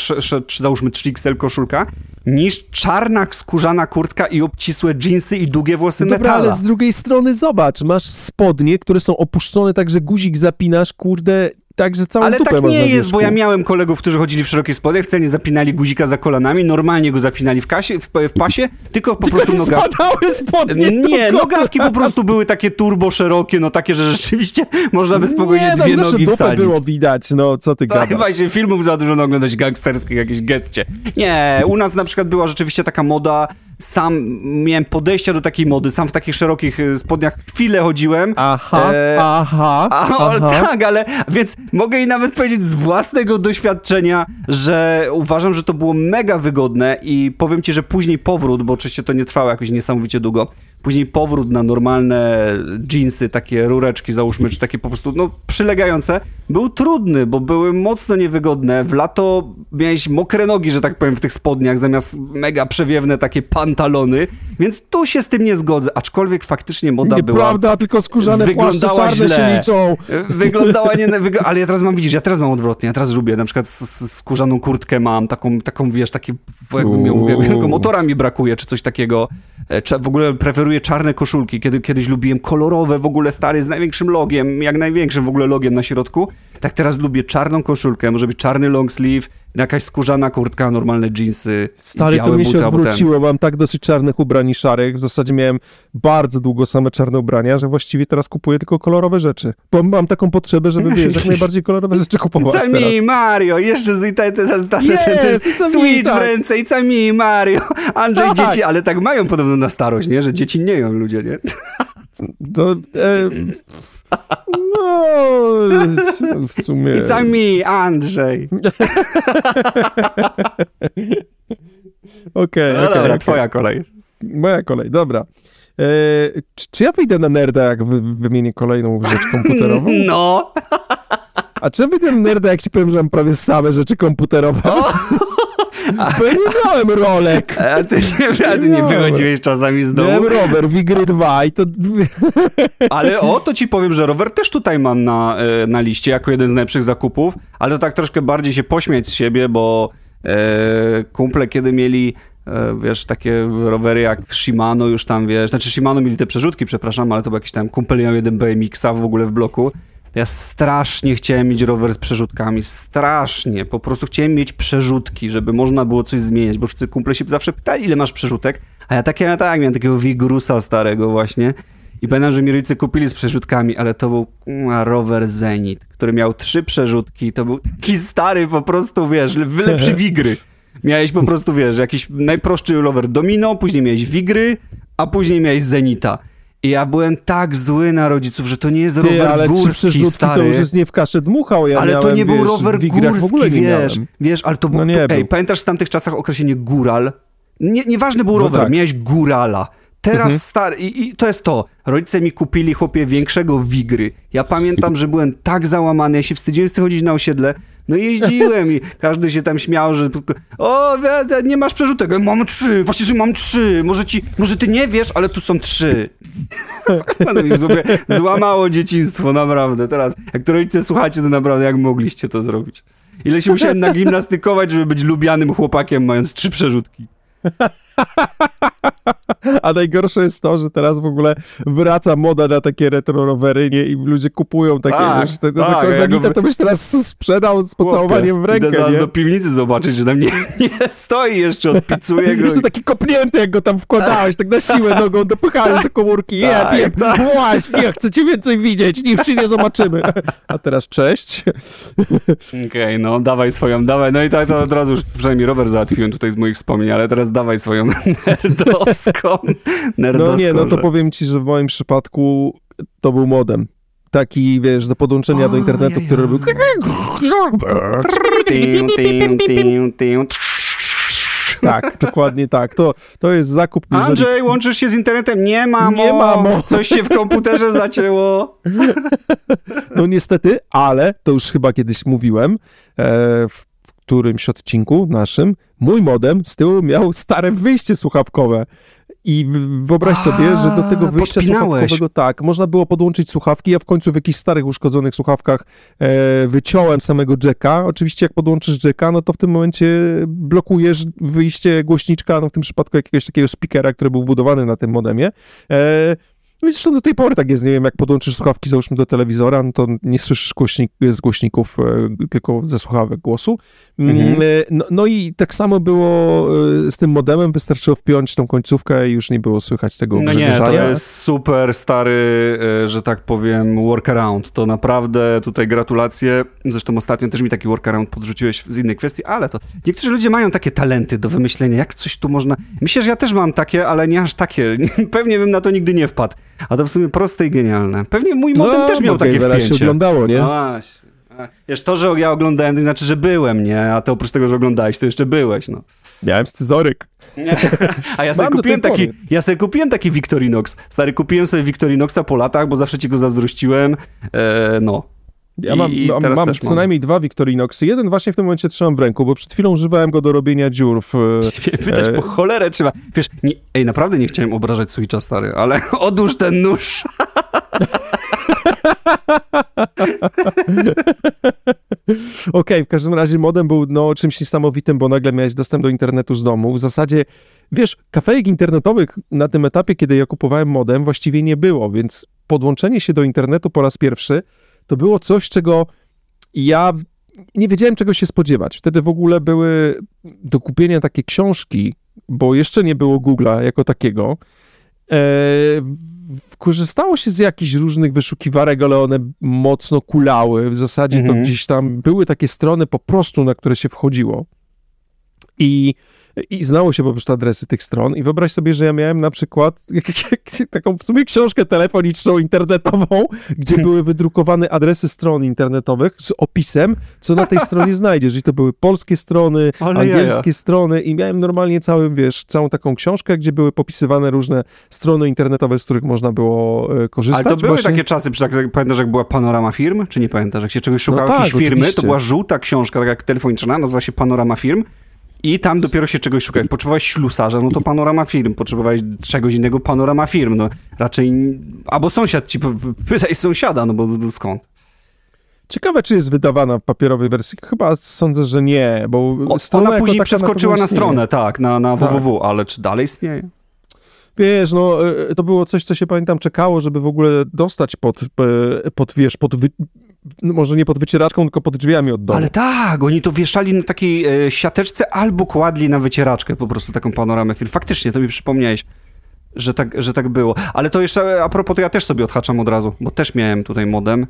załóżmy 3XL koszulka, niż czarna skórzana kurtka i obcisłe dżinsy i długie włosy Dobra, metala. ale z drugiej strony zobacz, masz spodnie, które są opuszczone tak, że guzik zapinasz, kurde, Także całą Ale tak nie jest, bo ja miałem kolegów, którzy chodzili w szerokie spodnie, wcale nie zapinali guzika za kolanami, normalnie go zapinali w, kasie, w, w pasie, tylko po tylko prostu nogawki. spodnie. Nie, nogawki po prostu były takie turbo szerokie, no takie, że rzeczywiście można by spokojnie nie, no, dwie nogi wsadzić. było widać, no co ty gadasz. właśnie filmów za dużo oglądać gangsterskich, jakieś getcie. Nie, u nas na przykład była rzeczywiście taka moda sam miałem podejścia do takiej mody, sam w takich szerokich y, spodniach chwilę chodziłem. Aha, e, aha, a, aha. Tak, ale więc mogę i nawet powiedzieć z własnego doświadczenia, że uważam, że to było mega wygodne i powiem ci, że później powrót, bo oczywiście to nie trwało jakoś niesamowicie długo, później powrót na normalne jeansy, takie rureczki załóżmy, czy takie po prostu no, przylegające, był trudny, bo były mocno niewygodne. W lato miałeś mokre nogi, że tak powiem, w tych spodniach, zamiast mega przewiewne takie pantalony, więc tu się z tym nie zgodzę, aczkolwiek faktycznie moda Nieprawda, była... Nieprawda, tylko skórzane wyglądała płaszcze czarne źle. się liczą. Wyglądała nie... ale ja teraz mam, widzisz, ja teraz mam odwrotnie, ja teraz lubię, na przykład skórzaną kurtkę mam, taką, taką wiesz, takie, jakbym miał, jakby, motora mi brakuje, czy coś takiego. E, w ogóle preferuję czarne koszulki, kiedy kiedyś lubiłem kolorowe, w ogóle stary, z największym logiem, jak największym w ogóle logiem na środku. Tak teraz lubię czarną koszulkę, może być czarny long sleeve, jakaś skórzana kurtka, normalne jeansy. Stary, to mi się odwróciło. Mam tak dosyć czarnych ubrań i szarych. W zasadzie miałem bardzo długo same czarne ubrania, że właściwie teraz kupuję tylko kolorowe rzeczy. Bo mam taką potrzebę, żeby wiesz, jak najbardziej kolorowe rzeczy kupować It's mi Mario, jeszcze z ten, ten, ten, ten Switch w ręce, it's mi Mario. Andrzej, tak. dzieci, ale tak mają podobno na starość, nie? Że dzieci nie ją ludzie, nie? No, e, no, w sumie... It's me, Andrzej. Okej, okay, no okay, dobra, okay. twoja kolej. Moja kolej, dobra. E, czy, czy, ja wyjdę na nerda, jak wy, wymienię kolejną rzecz komputerową? No. A czy ja wyjdę na nerda, jak ci powiem, że mam prawie same rzeczy komputerowe? Bo ja nie miałem rolek. A ty nie, a ty nie wychodziłeś czasami z domu? Miałem rower, Wigry 2 i to... Ale o, to ci powiem, że rower też tutaj mam na, e, na liście jako jeden z najlepszych zakupów, ale to tak troszkę bardziej się pośmiać z siebie, bo e, kumple kiedy mieli e, wiesz, takie rowery jak Shimano już tam, wiesz, znaczy Shimano mieli te przerzutki, przepraszam, ale to był jakiś tam kumpel miał jeden BMX-a w ogóle w bloku ja strasznie chciałem mieć rower z przerzutkami, strasznie. Po prostu chciałem mieć przerzutki, żeby można było coś zmieniać, bo wszyscy kumple się zawsze pytali, ile masz przerzutek, a ja takie, tak, miałem takiego Wigrusa starego właśnie I pamiętam, że mi rodzice kupili z przerzutkami, ale to był rower Zenit, który miał trzy przerzutki. To był taki stary po prostu, wiesz, lepszy wigry. Miałeś po prostu, wiesz, jakiś najprostszy rower Domino, później miałeś wigry, a później miałeś Zenita. I ja byłem tak zły na rodziców, że to nie jest Ty, rower ale górski, stary. to już jest nie w kaszę dmuchał. Ja ale miałem, to nie wiesz, był rower górski, wiesz. Wiesz, ale to był... No nie ej, był. pamiętasz w tamtych czasach określenie góral? Nie, nieważny był no rower, tak. miałeś górala. Teraz mhm. stary, i, i, to jest to. Rodzice mi kupili, chłopie, większego wigry. Ja pamiętam, że byłem tak załamany, ja się wstydziłem chodzić na osiedle. No jeździłem i każdy się tam śmiał, że o, nie masz przerzutek. Mam trzy, właśnie, że mam trzy. Może ci, może ty nie wiesz, ale tu są trzy. Złamało dzieciństwo, naprawdę. Teraz, jak to rodzice słuchacie, to naprawdę jak mogliście to zrobić? Ile się musiałem nagimnastykować, żeby być lubianym chłopakiem, mając trzy przerzutki. A najgorsze jest to, że teraz w ogóle wraca moda na takie retro rowery nie? i ludzie kupują takie, tak, wiesz, te, tak, taką zanitę, to byś teraz sprzedał z pocałowaniem w rękę, Idę zaraz nie? do piwnicy zobaczyć, że tam nie, nie stoi jeszcze, odpicuję go. Jeszcze taki kopnięty, jak go tam wkładałeś, tak na siłę nogą dopychałeś do komórki. Tak, ja, tak. Właśnie, chcę cię więcej widzieć, niż się nie zobaczymy. A teraz cześć. Okej, okay, no dawaj swoją, dawaj. No i tak to od razu już przynajmniej rower załatwiłem tutaj z moich wspomnień, ale teraz dawaj swoją nerdowską No nie, no to powiem ci, że w moim przypadku to był modem. Taki, wiesz, do podłączenia o, do internetu, ja, który robił... Tak, dokładnie tak. To, to jest zakup. Jeżeli... Andrzej, łączysz się z internetem? Nie, mamo. Nie, mamo. Coś się w komputerze zacięło. No niestety, ale to już chyba kiedyś mówiłem e, w którymś odcinku naszym. Mój modem z tyłu miał stare wyjście słuchawkowe. I wyobraź sobie, że do tego wyjścia słuchawkowego tak, można było podłączyć słuchawki. Ja w końcu w jakichś starych, uszkodzonych słuchawkach e, wyciąłem samego jacka. Oczywiście, jak podłączysz jacka, no to w tym momencie blokujesz wyjście głośniczka, no w tym przypadku jakiegoś takiego speakera, który był budowany na tym modemie. E, no zresztą do tej pory tak jest, nie wiem, jak podłączysz słuchawki załóżmy do telewizora, no to nie słyszysz głośnik, z głośników, e, tylko ze słuchawek głosu. Mm, mhm. E, no, no, i tak samo było e, z tym modemem, wystarczyło wpiąć tą końcówkę i już nie było słychać tego No nie, to jest super stary, że tak powiem, workaround. To naprawdę tutaj gratulacje. Zresztą ostatnio też mi taki workaround podrzuciłeś z innej kwestii, ale to niektórzy ludzie mają takie talenty do wymyślenia, jak coś tu można... Myślę, że ja też mam takie, ale nie aż takie. Pewnie bym na to nigdy nie wpadł. A to w sumie proste i genialne. Pewnie mój modem no, też miał takie wpięcie. się oglądało, nie? No właśnie. Wiesz, to, że ja oglądałem, to znaczy, że byłem, nie? A to oprócz tego, że oglądałeś, to jeszcze byłeś, no. Miałem scyzoryk. A ja sobie, kupiłem taki, ja sobie kupiłem taki Victorinox. Stary, kupiłem sobie Victorinoxa po latach, bo zawsze ci go zazdrościłem. E, no. Ja mam, I mam, mam co mam. najmniej dwa Victorinoxy. Jeden właśnie w tym momencie trzymam w ręku, bo przed chwilą używałem go do robienia dziur w... Wydać e... po cholerę trzeba. Wiesz, nie, ej, naprawdę nie chciałem obrażać Switcha, stary, ale odłóż ten nóż. Okej, okay, w każdym razie modem był no, czymś niesamowitym, bo nagle miałeś dostęp do internetu z domu. W zasadzie, wiesz, kafejek internetowych na tym etapie, kiedy ja kupowałem modem, właściwie nie było, więc podłączenie się do internetu po raz pierwszy to było coś, czego ja nie wiedziałem, czego się spodziewać. Wtedy w ogóle były do kupienia takie książki, bo jeszcze nie było Google'a jako takiego. E, korzystało się z jakichś różnych wyszukiwarek, ale one mocno kulały. W zasadzie mhm. to gdzieś tam były takie strony po prostu, na które się wchodziło. I i znało się po prostu adresy tych stron i wyobraź sobie, że ja miałem na przykład taką w sumie książkę telefoniczną, internetową, gdzie były wydrukowane adresy stron internetowych z opisem, co na tej stronie znajdziesz. I to były polskie strony, Ale angielskie jaja. strony i miałem normalnie cały, wiesz, całą taką książkę, gdzie były popisywane różne strony internetowe, z których można było e, korzystać. Ale to były Właśnie... takie czasy, pamiętasz jak była panorama firm, czy nie pamiętasz? Jak się czegoś szukało, no tak, jakiejś firmy, oczywiście. to była żółta książka, tak jak telefoniczna, nazywa się Panorama Firm i tam dopiero się czegoś szuka. Jak potrzebowałeś ślusarza, no to panorama firm. Potrzebowałeś czegoś innego, panorama firm. No raczej, albo sąsiad ci, pytaj sąsiada, no bo skąd? Ciekawe, czy jest wydawana w papierowej wersji. Chyba sądzę, że nie, bo Ona później przeskoczyła na, na stronę, tak, na, na tak. www, ale czy dalej istnieje? Wiesz, no, e, to było coś, co się pamiętam czekało, żeby w ogóle dostać pod, pod wiesz, pod wy może nie pod wycieraczką, tylko pod drzwiami od domu. Ale tak, oni to wieszali na takiej e, siateczce albo kładli na wycieraczkę po prostu taką panoramę film. Faktycznie, to mi przypomniałeś. że tak, że tak było. Ale to jeszcze, a propos, to ja też sobie odhaczam od razu, bo też miałem tutaj modem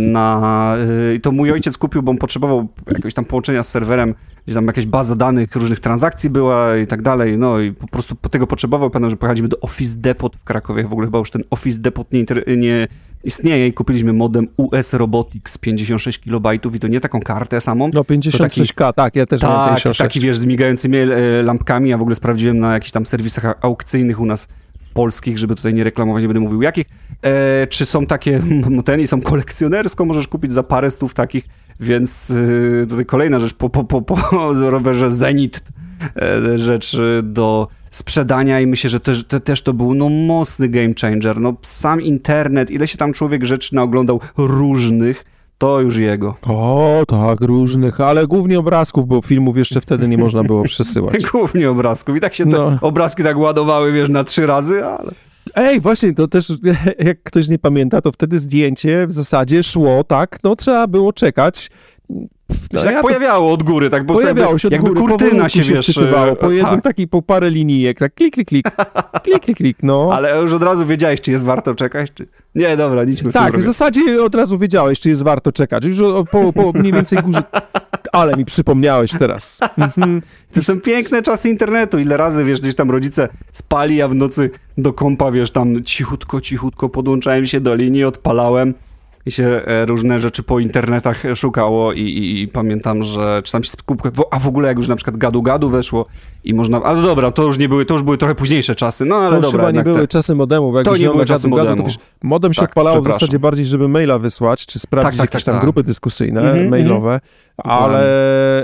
na... E, I to mój ojciec kupił, bo on potrzebował jakiegoś tam połączenia z serwerem, gdzie tam jakaś baza danych różnych transakcji była i tak dalej, no i po prostu tego potrzebował. Pamiętam, że pojechaliśmy do Office Depot w Krakowie, w ogóle chyba już ten Office Depot nie, nie istnieje i kupiliśmy modem US Robotics 56 KB i to nie taką kartę samą. No 56K, taki, tak, ja też tak, mam 56. taki wiesz, z migającymi e, lampkami, ja w ogóle sprawdziłem na jakichś tam serwisach aukcyjnych u nas polskich, żeby tutaj nie reklamować, nie będę mówił jakich, e, czy są takie, ten i są kolekcjonersko, możesz kupić za parę stów takich, więc e, tutaj kolejna rzecz po, po, po, po rowerze Zenit, e, rzecz do sprzedania i myślę, że też, to, też to był no mocny game changer. No sam internet, ile się tam człowiek rzeczy naoglądał różnych, to już jego. O, tak, różnych, ale głównie obrazków, bo filmów jeszcze wtedy nie można było przesyłać. głównie obrazków i tak się te no. obrazki tak ładowały, wiesz, na trzy razy, ale... Ej, właśnie, to też, jak ktoś nie pamięta, to wtedy zdjęcie w zasadzie szło tak, no trzeba było czekać no, się tak ja pojawiało od góry, tak po pojawiało się od jakby góry, kurtyna się, się wiesz, wczytywało, po jednym tak. taki, po parę linijek, tak klik, klik, klik, klik, klik, klik, no. Ale już od razu wiedziałeś, czy jest warto czekać, czy... Nie, dobra, idźmy w Tak, w zasadzie od razu wiedziałeś, czy jest warto czekać, już po, po mniej więcej górze... Ale mi przypomniałeś teraz. Mhm. To są piękne czasy internetu. Ile razy, wiesz, gdzieś tam rodzice spali, a w nocy do kompa, wiesz, tam cichutko, cichutko podłączałem się do linii, odpalałem i się e, różne rzeczy po internetach szukało i, i, i pamiętam, że czy tam się skupkę, a w ogóle jak już na przykład gadu-gadu weszło i można, ale dobra, to już nie były, to już były trochę późniejsze czasy, no ale to dobra. chyba nie były te... czasy modemu, bo jak to nie były czasy gadu, modemu. to wiesz, modem się tak, odpalało w zasadzie bardziej, żeby maila wysłać, czy sprawdzić tak, tak, jakieś tak, tam grupy dyskusyjne, mm -hmm, mailowe, ale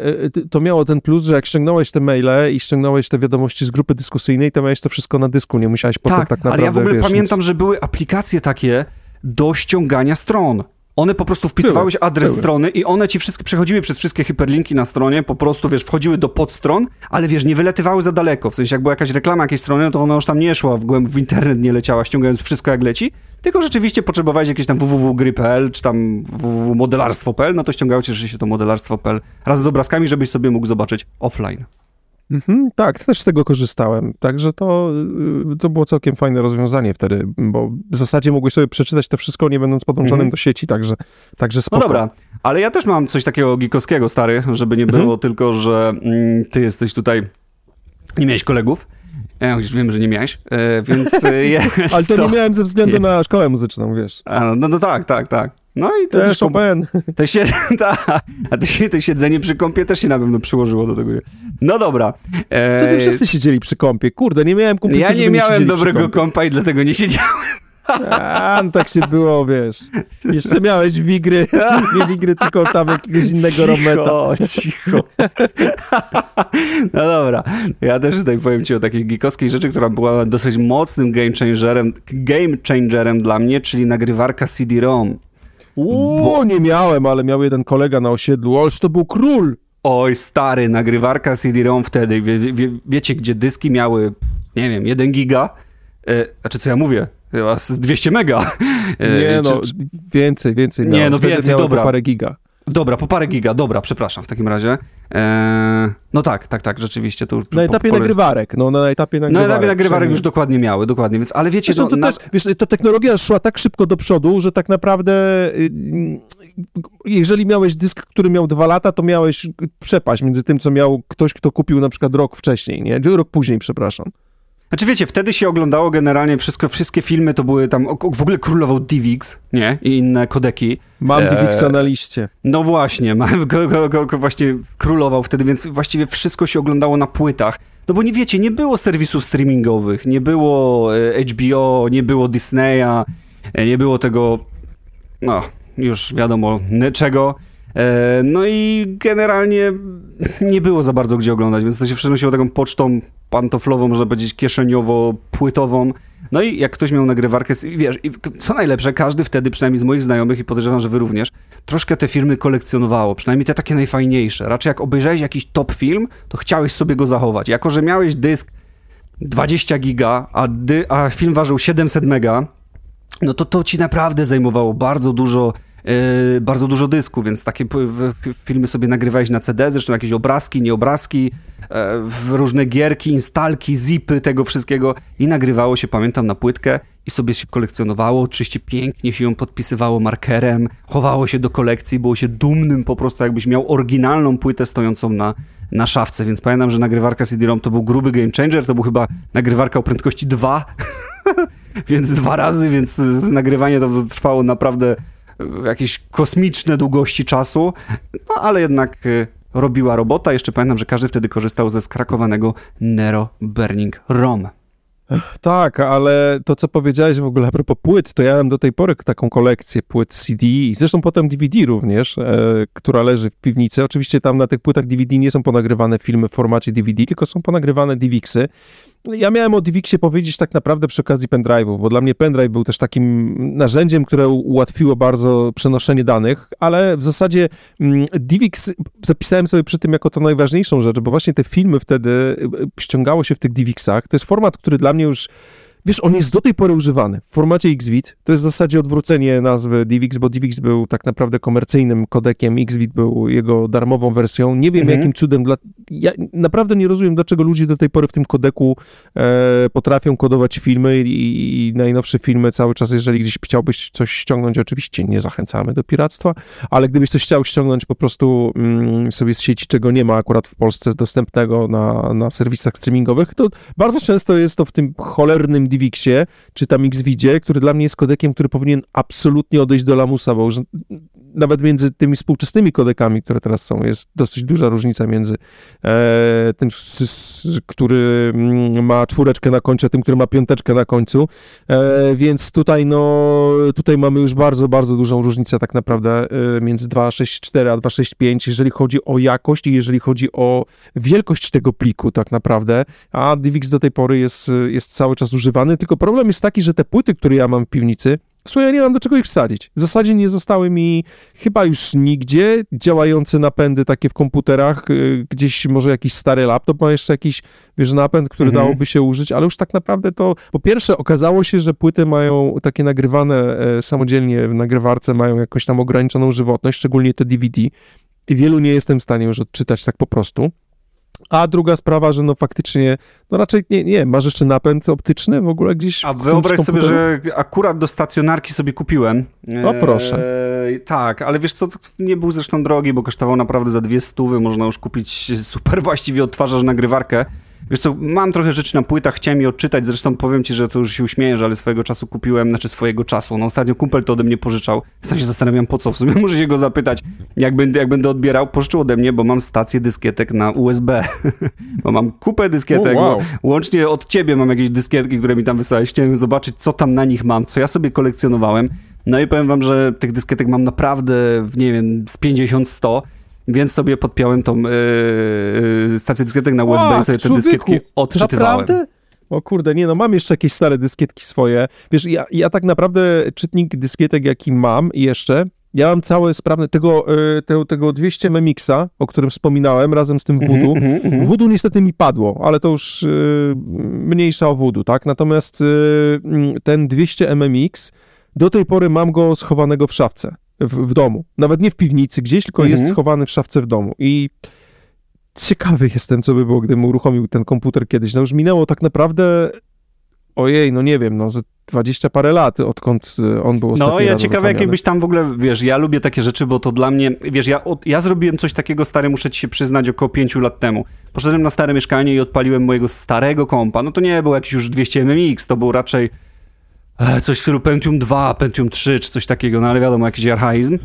e, e, to miało ten plus, że jak ściągnąłeś te maile i ściągnąłeś te wiadomości z grupy dyskusyjnej, to miałeś to wszystko na dysku, nie musiałeś potem tak, tak naprawdę, ale ja w ogóle wiesz, pamiętam, że były aplikacje takie, do ściągania stron. One po prostu wpisywałeś adres były. strony i one ci wszystkie przechodziły przez wszystkie hiperlinki na stronie, po prostu, wiesz, wchodziły do podstron, ale wiesz, nie wyletywały za daleko. W sensie, jak była jakaś reklama jakiejś strony, to ona już tam nie szła w głęb w internet, nie leciała, ściągając wszystko jak leci, tylko rzeczywiście potrzebowałeś jakieś tam www.gry.pl czy tam www.modelarstwo.pl, no to ściągało cię się to modelarstwo.pl raz z obrazkami, żebyś sobie mógł zobaczyć offline. Mhm, tak, też z tego korzystałem. Także to, y, to było całkiem fajne rozwiązanie wtedy, bo w zasadzie mogłeś sobie przeczytać to wszystko, nie będąc podłączonym mhm. do sieci, także, także spoko. No dobra, ale ja też mam coś takiego gikowskiego, stary, żeby nie było mhm. tylko, że mm, ty jesteś tutaj, nie miałeś kolegów. Ja już wiem, że nie miałeś, e, więc e, Ale to, to, nie miałem ze względu na szkołę muzyczną, wiesz. A, no, no tak, tak, tak. No i to też Chopin. To się, ta, a to, się, to siedzenie przy kąpie też się na pewno przyłożyło do tego. No dobra. E... Wtedy wszyscy siedzieli przy kąpie. Kurde, nie miałem kumpli, Ja nie miałem dobrego kąpa i dlatego nie siedziałem. A, no tak się było, wiesz. Jeszcze miałeś wigry, nie wigry, tylko tam jakiegoś innego cicho, rometa. Cicho, No dobra, ja też tutaj powiem ci o takiej geekowskiej rzeczy, która była dosyć mocnym game changerem, game changerem dla mnie, czyli nagrywarka CD-ROM. Uuu, nie miałem, ale miał jeden kolega na osiedlu. Oż to był król! Oj, stary, nagrywarka CD-ROM wtedy. Wie, wie, wiecie, gdzie dyski miały, nie wiem, 1 giga? E, znaczy, co ja mówię? Chyba 200 mega. E, nie, no, czy, więcej, więcej. Nie, no więcej, dobra. parę giga. Dobra, po parę giga, dobra, przepraszam w takim razie. Eee, no tak, tak, tak, rzeczywiście. Tu, na etapie po, nagrywarek, no na etapie nagrywarek. Na etapie nagrywarek już dokładnie miały, dokładnie, więc, ale wiecie... Zresztą, to na... też, wiesz, ta technologia szła tak szybko do przodu, że tak naprawdę y, jeżeli miałeś dysk, który miał dwa lata, to miałeś przepaść między tym, co miał ktoś, kto kupił na przykład rok wcześniej, nie? Rok później, przepraszam. Znaczy wiecie, wtedy się oglądało generalnie wszystko, wszystkie filmy to były tam, w ogóle królował DivX, nie? I inne kodeki. Mam DivX na liście. No właśnie, go, go, go, go, właśnie królował wtedy, więc właściwie wszystko się oglądało na płytach. No bo nie wiecie, nie było serwisów streamingowych, nie było e, HBO, nie było Disneya, e, nie było tego, no już wiadomo czego. E, no i generalnie nie było za bardzo gdzie oglądać, więc to się przenosiło taką pocztą pantoflową, można powiedzieć kieszeniowo-płytową. No i jak ktoś miał nagrywarkę, wiesz, co najlepsze, każdy wtedy, przynajmniej z moich znajomych i podejrzewam, że wy również, troszkę te filmy kolekcjonowało, przynajmniej te takie najfajniejsze. Raczej jak obejrzałeś jakiś top film, to chciałeś sobie go zachować. Jako, że miałeś dysk 20 giga, a, dy, a film ważył 700 mega, no to to ci naprawdę zajmowało bardzo dużo yy, bardzo dużo dysku, więc takie filmy sobie nagrywałeś na CD, zresztą jakieś obrazki, nieobrazki, yy, różne gierki, instalki, zipy tego wszystkiego. I nagrywało się, pamiętam, na płytkę i sobie się kolekcjonowało, oczywiście pięknie się ją podpisywało markerem, chowało się do kolekcji, było się dumnym po prostu, jakbyś miał oryginalną płytę stojącą na, na szafce, więc pamiętam, że nagrywarka CD-ROM to był gruby game changer, to był chyba nagrywarka o prędkości 2, więc dwa razy, więc nagrywanie to trwało naprawdę jakieś kosmiczne długości czasu, no ale jednak y, robiła robota. Jeszcze pamiętam, że każdy wtedy korzystał ze skrakowanego Nero Burning ROM. Tak, ale to, co powiedziałeś w ogóle a propos płyt, to ja mam do tej pory taką kolekcję płyt CD i zresztą potem DVD również, e, która leży w piwnicy. Oczywiście tam na tych płytach DVD nie są ponagrywane filmy w formacie DVD, tylko są ponagrywane DVXy. Ja miałem o DivXie powiedzieć tak naprawdę przy okazji pendrive'ów, bo dla mnie pendrive był też takim narzędziem, które ułatwiło bardzo przenoszenie danych, ale w zasadzie mm, DivX zapisałem sobie przy tym jako to najważniejszą rzecz, bo właśnie te filmy wtedy y, y, ściągało się w tych DivXach. To jest format, który dla mnie już Wiesz, on jest do tej pory używany w formacie XVID. To jest w zasadzie odwrócenie nazwy DivX, bo DivX był tak naprawdę komercyjnym kodekiem, XVID był jego darmową wersją. Nie wiem mhm. jakim cudem, dla... ja naprawdę nie rozumiem, dlaczego ludzie do tej pory w tym kodeku e, potrafią kodować filmy i, i, najnowsze filmy cały czas, jeżeli gdzieś chciałbyś coś ściągnąć, oczywiście nie zachęcamy do piractwa, ale gdybyś coś chciał ściągnąć po prostu mm, sobie z sieci, czego nie ma akurat w Polsce dostępnego na, na serwisach streamingowych, to bardzo często jest to w tym cholernym DivXie, czy tam Xvidzie, który dla mnie jest kodekiem, który powinien absolutnie odejść do lamusa, bo nawet między tymi współczesnymi kodekami, które teraz są, jest dosyć duża różnica między e, tym, który mm, ma czwóreczkę na końcu, a tym, który ma piąteczkę na końcu, e, więc tutaj no, tutaj mamy już bardzo, bardzo dużą różnicę tak naprawdę e, między 2.6.4 a 2.6.5, jeżeli chodzi o jakość i jeżeli chodzi o wielkość tego pliku tak naprawdę, a DivX do tej pory jest, jest cały czas używany, tylko problem jest taki, że te płyty, które ja mam w piwnicy, Słuchaj, ja nie mam do czego ich wsadzić. W zasadzie nie zostały mi chyba już nigdzie działające napędy takie w komputerach. Y, gdzieś może jakiś stary laptop ma jeszcze jakiś, wiesz, napęd, który mhm. dałoby się użyć, ale już tak naprawdę to, po pierwsze okazało się, że płyty mają takie nagrywane e, samodzielnie w nagrywarce, mają jakoś tam ograniczoną żywotność, szczególnie te DVD. I wielu nie jestem w stanie już odczytać tak po prostu. A druga sprawa, że no faktycznie, no raczej nie, nie, masz jeszcze napęd optyczny w ogóle gdzieś. A wyobraź sobie, że akurat do stacjonarki sobie kupiłem. O proszę. Eee, tak, ale wiesz co, nie był zresztą drogi, bo kosztował naprawdę za dwie stówy, można już kupić super właściwie odtwarzasz nagrywarkę. Wiesz co, mam trochę rzeczy na płytach, chciałem je odczytać, zresztą powiem ci, że to już się uśmiejesz, ale swojego czasu kupiłem, znaczy swojego czasu, no ostatnio kumpel to ode mnie pożyczał. Sam się zastanawiam po co, w sumie muszę się go zapytać, jak będę, jak będę odbierał, pożyczył ode mnie, bo mam stację dyskietek na USB, bo mam kupę dyskietek, oh, wow. łącznie od ciebie mam jakieś dyskietki, które mi tam wysłałeś, chciałem zobaczyć, co tam na nich mam, co ja sobie kolekcjonowałem. No i powiem wam, że tych dyskietek mam naprawdę, nie wiem, z 50-100 więc sobie podpiąłem tą yy, stację dyskietek na USB i sobie te dyskietki odczytywałem. Naprawdę? O kurde, nie no, mam jeszcze jakieś stare dyskietki swoje. Wiesz, ja, ja tak naprawdę czytnik dyskietek, jaki mam jeszcze, ja mam całe sprawne, tego, te, tego 200 MMX-a, o którym wspominałem, razem z tym Voodoo. Mm -hmm, Voodoo niestety mi padło, ale to już y, mniejsza o Voodoo, tak? Natomiast y, ten 200 MMX, do tej pory mam go schowanego w szafce w, w domu. Nawet nie w piwnicy gdzieś, tylko mhm. jest schowany w szafce w domu. I ciekawy jestem, co by było, gdybym uruchomił ten komputer kiedyś. No już minęło tak naprawdę ojej, no nie wiem, no ze 20 parę lat, odkąd y, on był ostatni No, ja ciekawe, jakbyś tam w ogóle, wiesz, ja lubię takie rzeczy, bo to dla mnie, wiesz, ja, ja zrobiłem coś takiego stary, muszę ci się przyznać, około 5 lat temu. Poszedłem na stare mieszkanie i odpaliłem mojego starego kompa. No to nie był jakiś już 200 MMX, to był raczej E, coś w stylu Pentium 2, Pentium 3 czy coś takiego, no ale wiadomo, jakiś archaizm.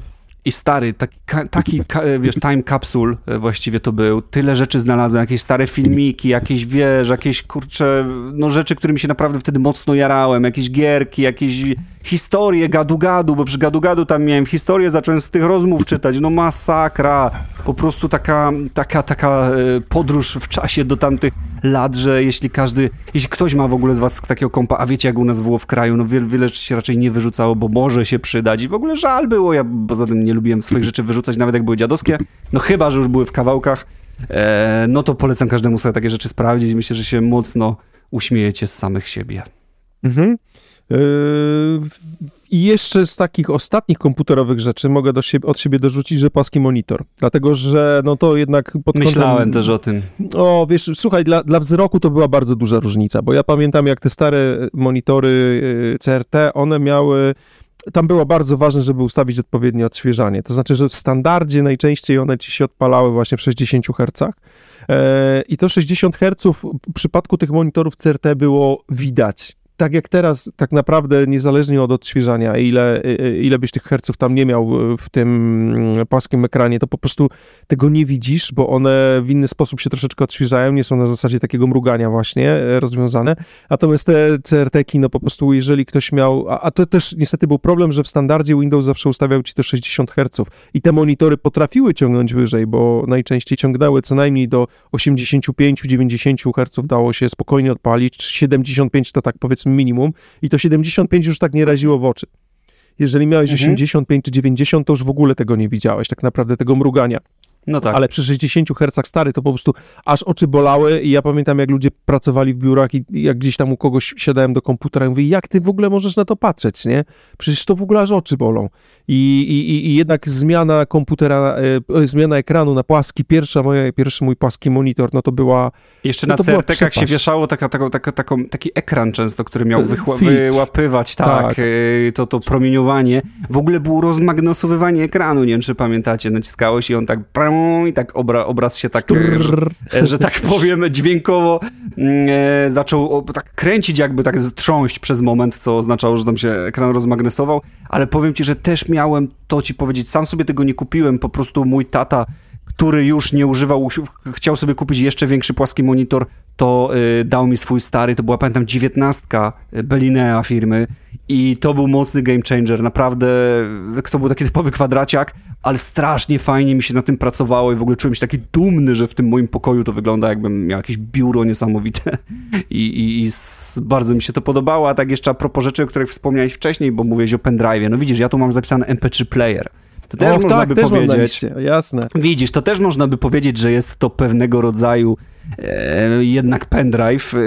I stary, taki, taki wiesz, time capsule e, właściwie to był. Tyle rzeczy znalazłem, jakieś stare filmiki, jakieś, wiesz, jakieś, kurcze, no rzeczy, którymi się naprawdę wtedy mocno jarałem, jakieś gierki, jakieś historię gadu-gadu, bo przy gadu-gadu tam miałem historię, zacząłem z tych rozmów czytać, no masakra, po prostu taka, taka, taka e, podróż w czasie do tamtych lat, że jeśli każdy, jeśli ktoś ma w ogóle z was takiego kompa, a wiecie jak u nas było w kraju, no wiele, wiele rzeczy się raczej nie wyrzucało, bo może się przydać. I w ogóle żal było, ja poza tym nie lubiłem swoich rzeczy wyrzucać, nawet jak były dziadowskie, no chyba, że już były w kawałkach, e, no to polecam każdemu sobie takie rzeczy sprawdzić, myślę, że się mocno uśmiejecie z samych siebie. Mhm. Yy, I jeszcze z takich ostatnich komputerowych rzeczy mogę do siebie, od siebie dorzucić, że płaski monitor. Dlatego, że no to jednak pod Myślałem kątem, też o tym. O, wiesz, słuchaj, dla, dla wzroku to była bardzo duża różnica, bo ja pamiętam, jak te stare monitory y, CRT, one miały tam było bardzo ważne, żeby ustawić odpowiednie odświeżanie. To znaczy, że w standardzie najczęściej one ci się odpalały właśnie w 60 Hz. E, I to 60 Hz w przypadku tych monitorów CRT było widać tak jak teraz, tak naprawdę niezależnie od odświeżania, ile, ile byś tych herców tam nie miał w tym płaskim ekranie, to po prostu tego nie widzisz, bo one w inny sposób się troszeczkę odświeżają, nie są na zasadzie takiego mrugania właśnie e, rozwiązane. Natomiast te CRT-ki, no po prostu jeżeli ktoś miał, a, a to też niestety był problem, że w standardzie Windows zawsze ustawiał ci to 60 Hz i te monitory potrafiły ciągnąć wyżej, bo najczęściej ciągnęły co najmniej do 85-90 Hz dało się spokojnie odpalić, 75 to tak powiedzmy minimum i to 75 już tak nie raziło w oczy. Jeżeli miałeś mhm. 85 czy 90, to już w ogóle tego nie widziałeś, tak naprawdę tego mrugania. No tak. Ale przy 60 Hz stary to po prostu aż oczy bolały i ja pamiętam jak ludzie pracowali w biurach i jak gdzieś tam u kogoś siadałem do komputera i mówię, jak ty w ogóle możesz na to patrzeć, nie? Przecież to w ogóle aż oczy bolą. I, i, i jednak zmiana komputera, e, zmiana ekranu na płaski, pierwsza moja, pierwszy mój płaski monitor, no to była Jeszcze no na CRT-kach się wieszało taka, taka, taka, taki ekran często, który miał wychła- wyłapywać, tak, tak. E, to, to promieniowanie. W ogóle było rozmagnosowywanie ekranu, nie wiem czy pamiętacie, naciskałeś i on tak i tak obra, obraz się tak, że, że, tak powiem, dźwiękowo mm, e, zaczął tak kręcić, jakby tak strząść przez moment, co oznaczało, że tam się ekran rozmagnesował, ale powiem ci, że też miałem to ci powiedzieć, sam sobie tego nie kupiłem, po prostu mój tata który już nie używał, chciał sobie kupić jeszcze większy płaski monitor, to y, dał mi swój stary, to była pamiętam dziewiętnastka Belinea firmy i to był mocny game changer, naprawdę to był taki typowy kwadraciak, ale strasznie fajnie mi się na tym pracowało i w ogóle czułem się taki dumny, że w tym moim pokoju to wygląda jakbym miał jakieś biuro niesamowite. I, i, i bardzo mi się to podobało, a tak jeszcze a propos rzeczy, o których wspomniałeś wcześniej, bo mówiłeś o pendrive, no widzisz, ja tu mam zapisane MP3 player, to też Och, można tak, by też powiedzieć. jasne. Widzisz, to też można by powiedzieć, że jest to pewnego rodzaju e, jednak pendrive, e,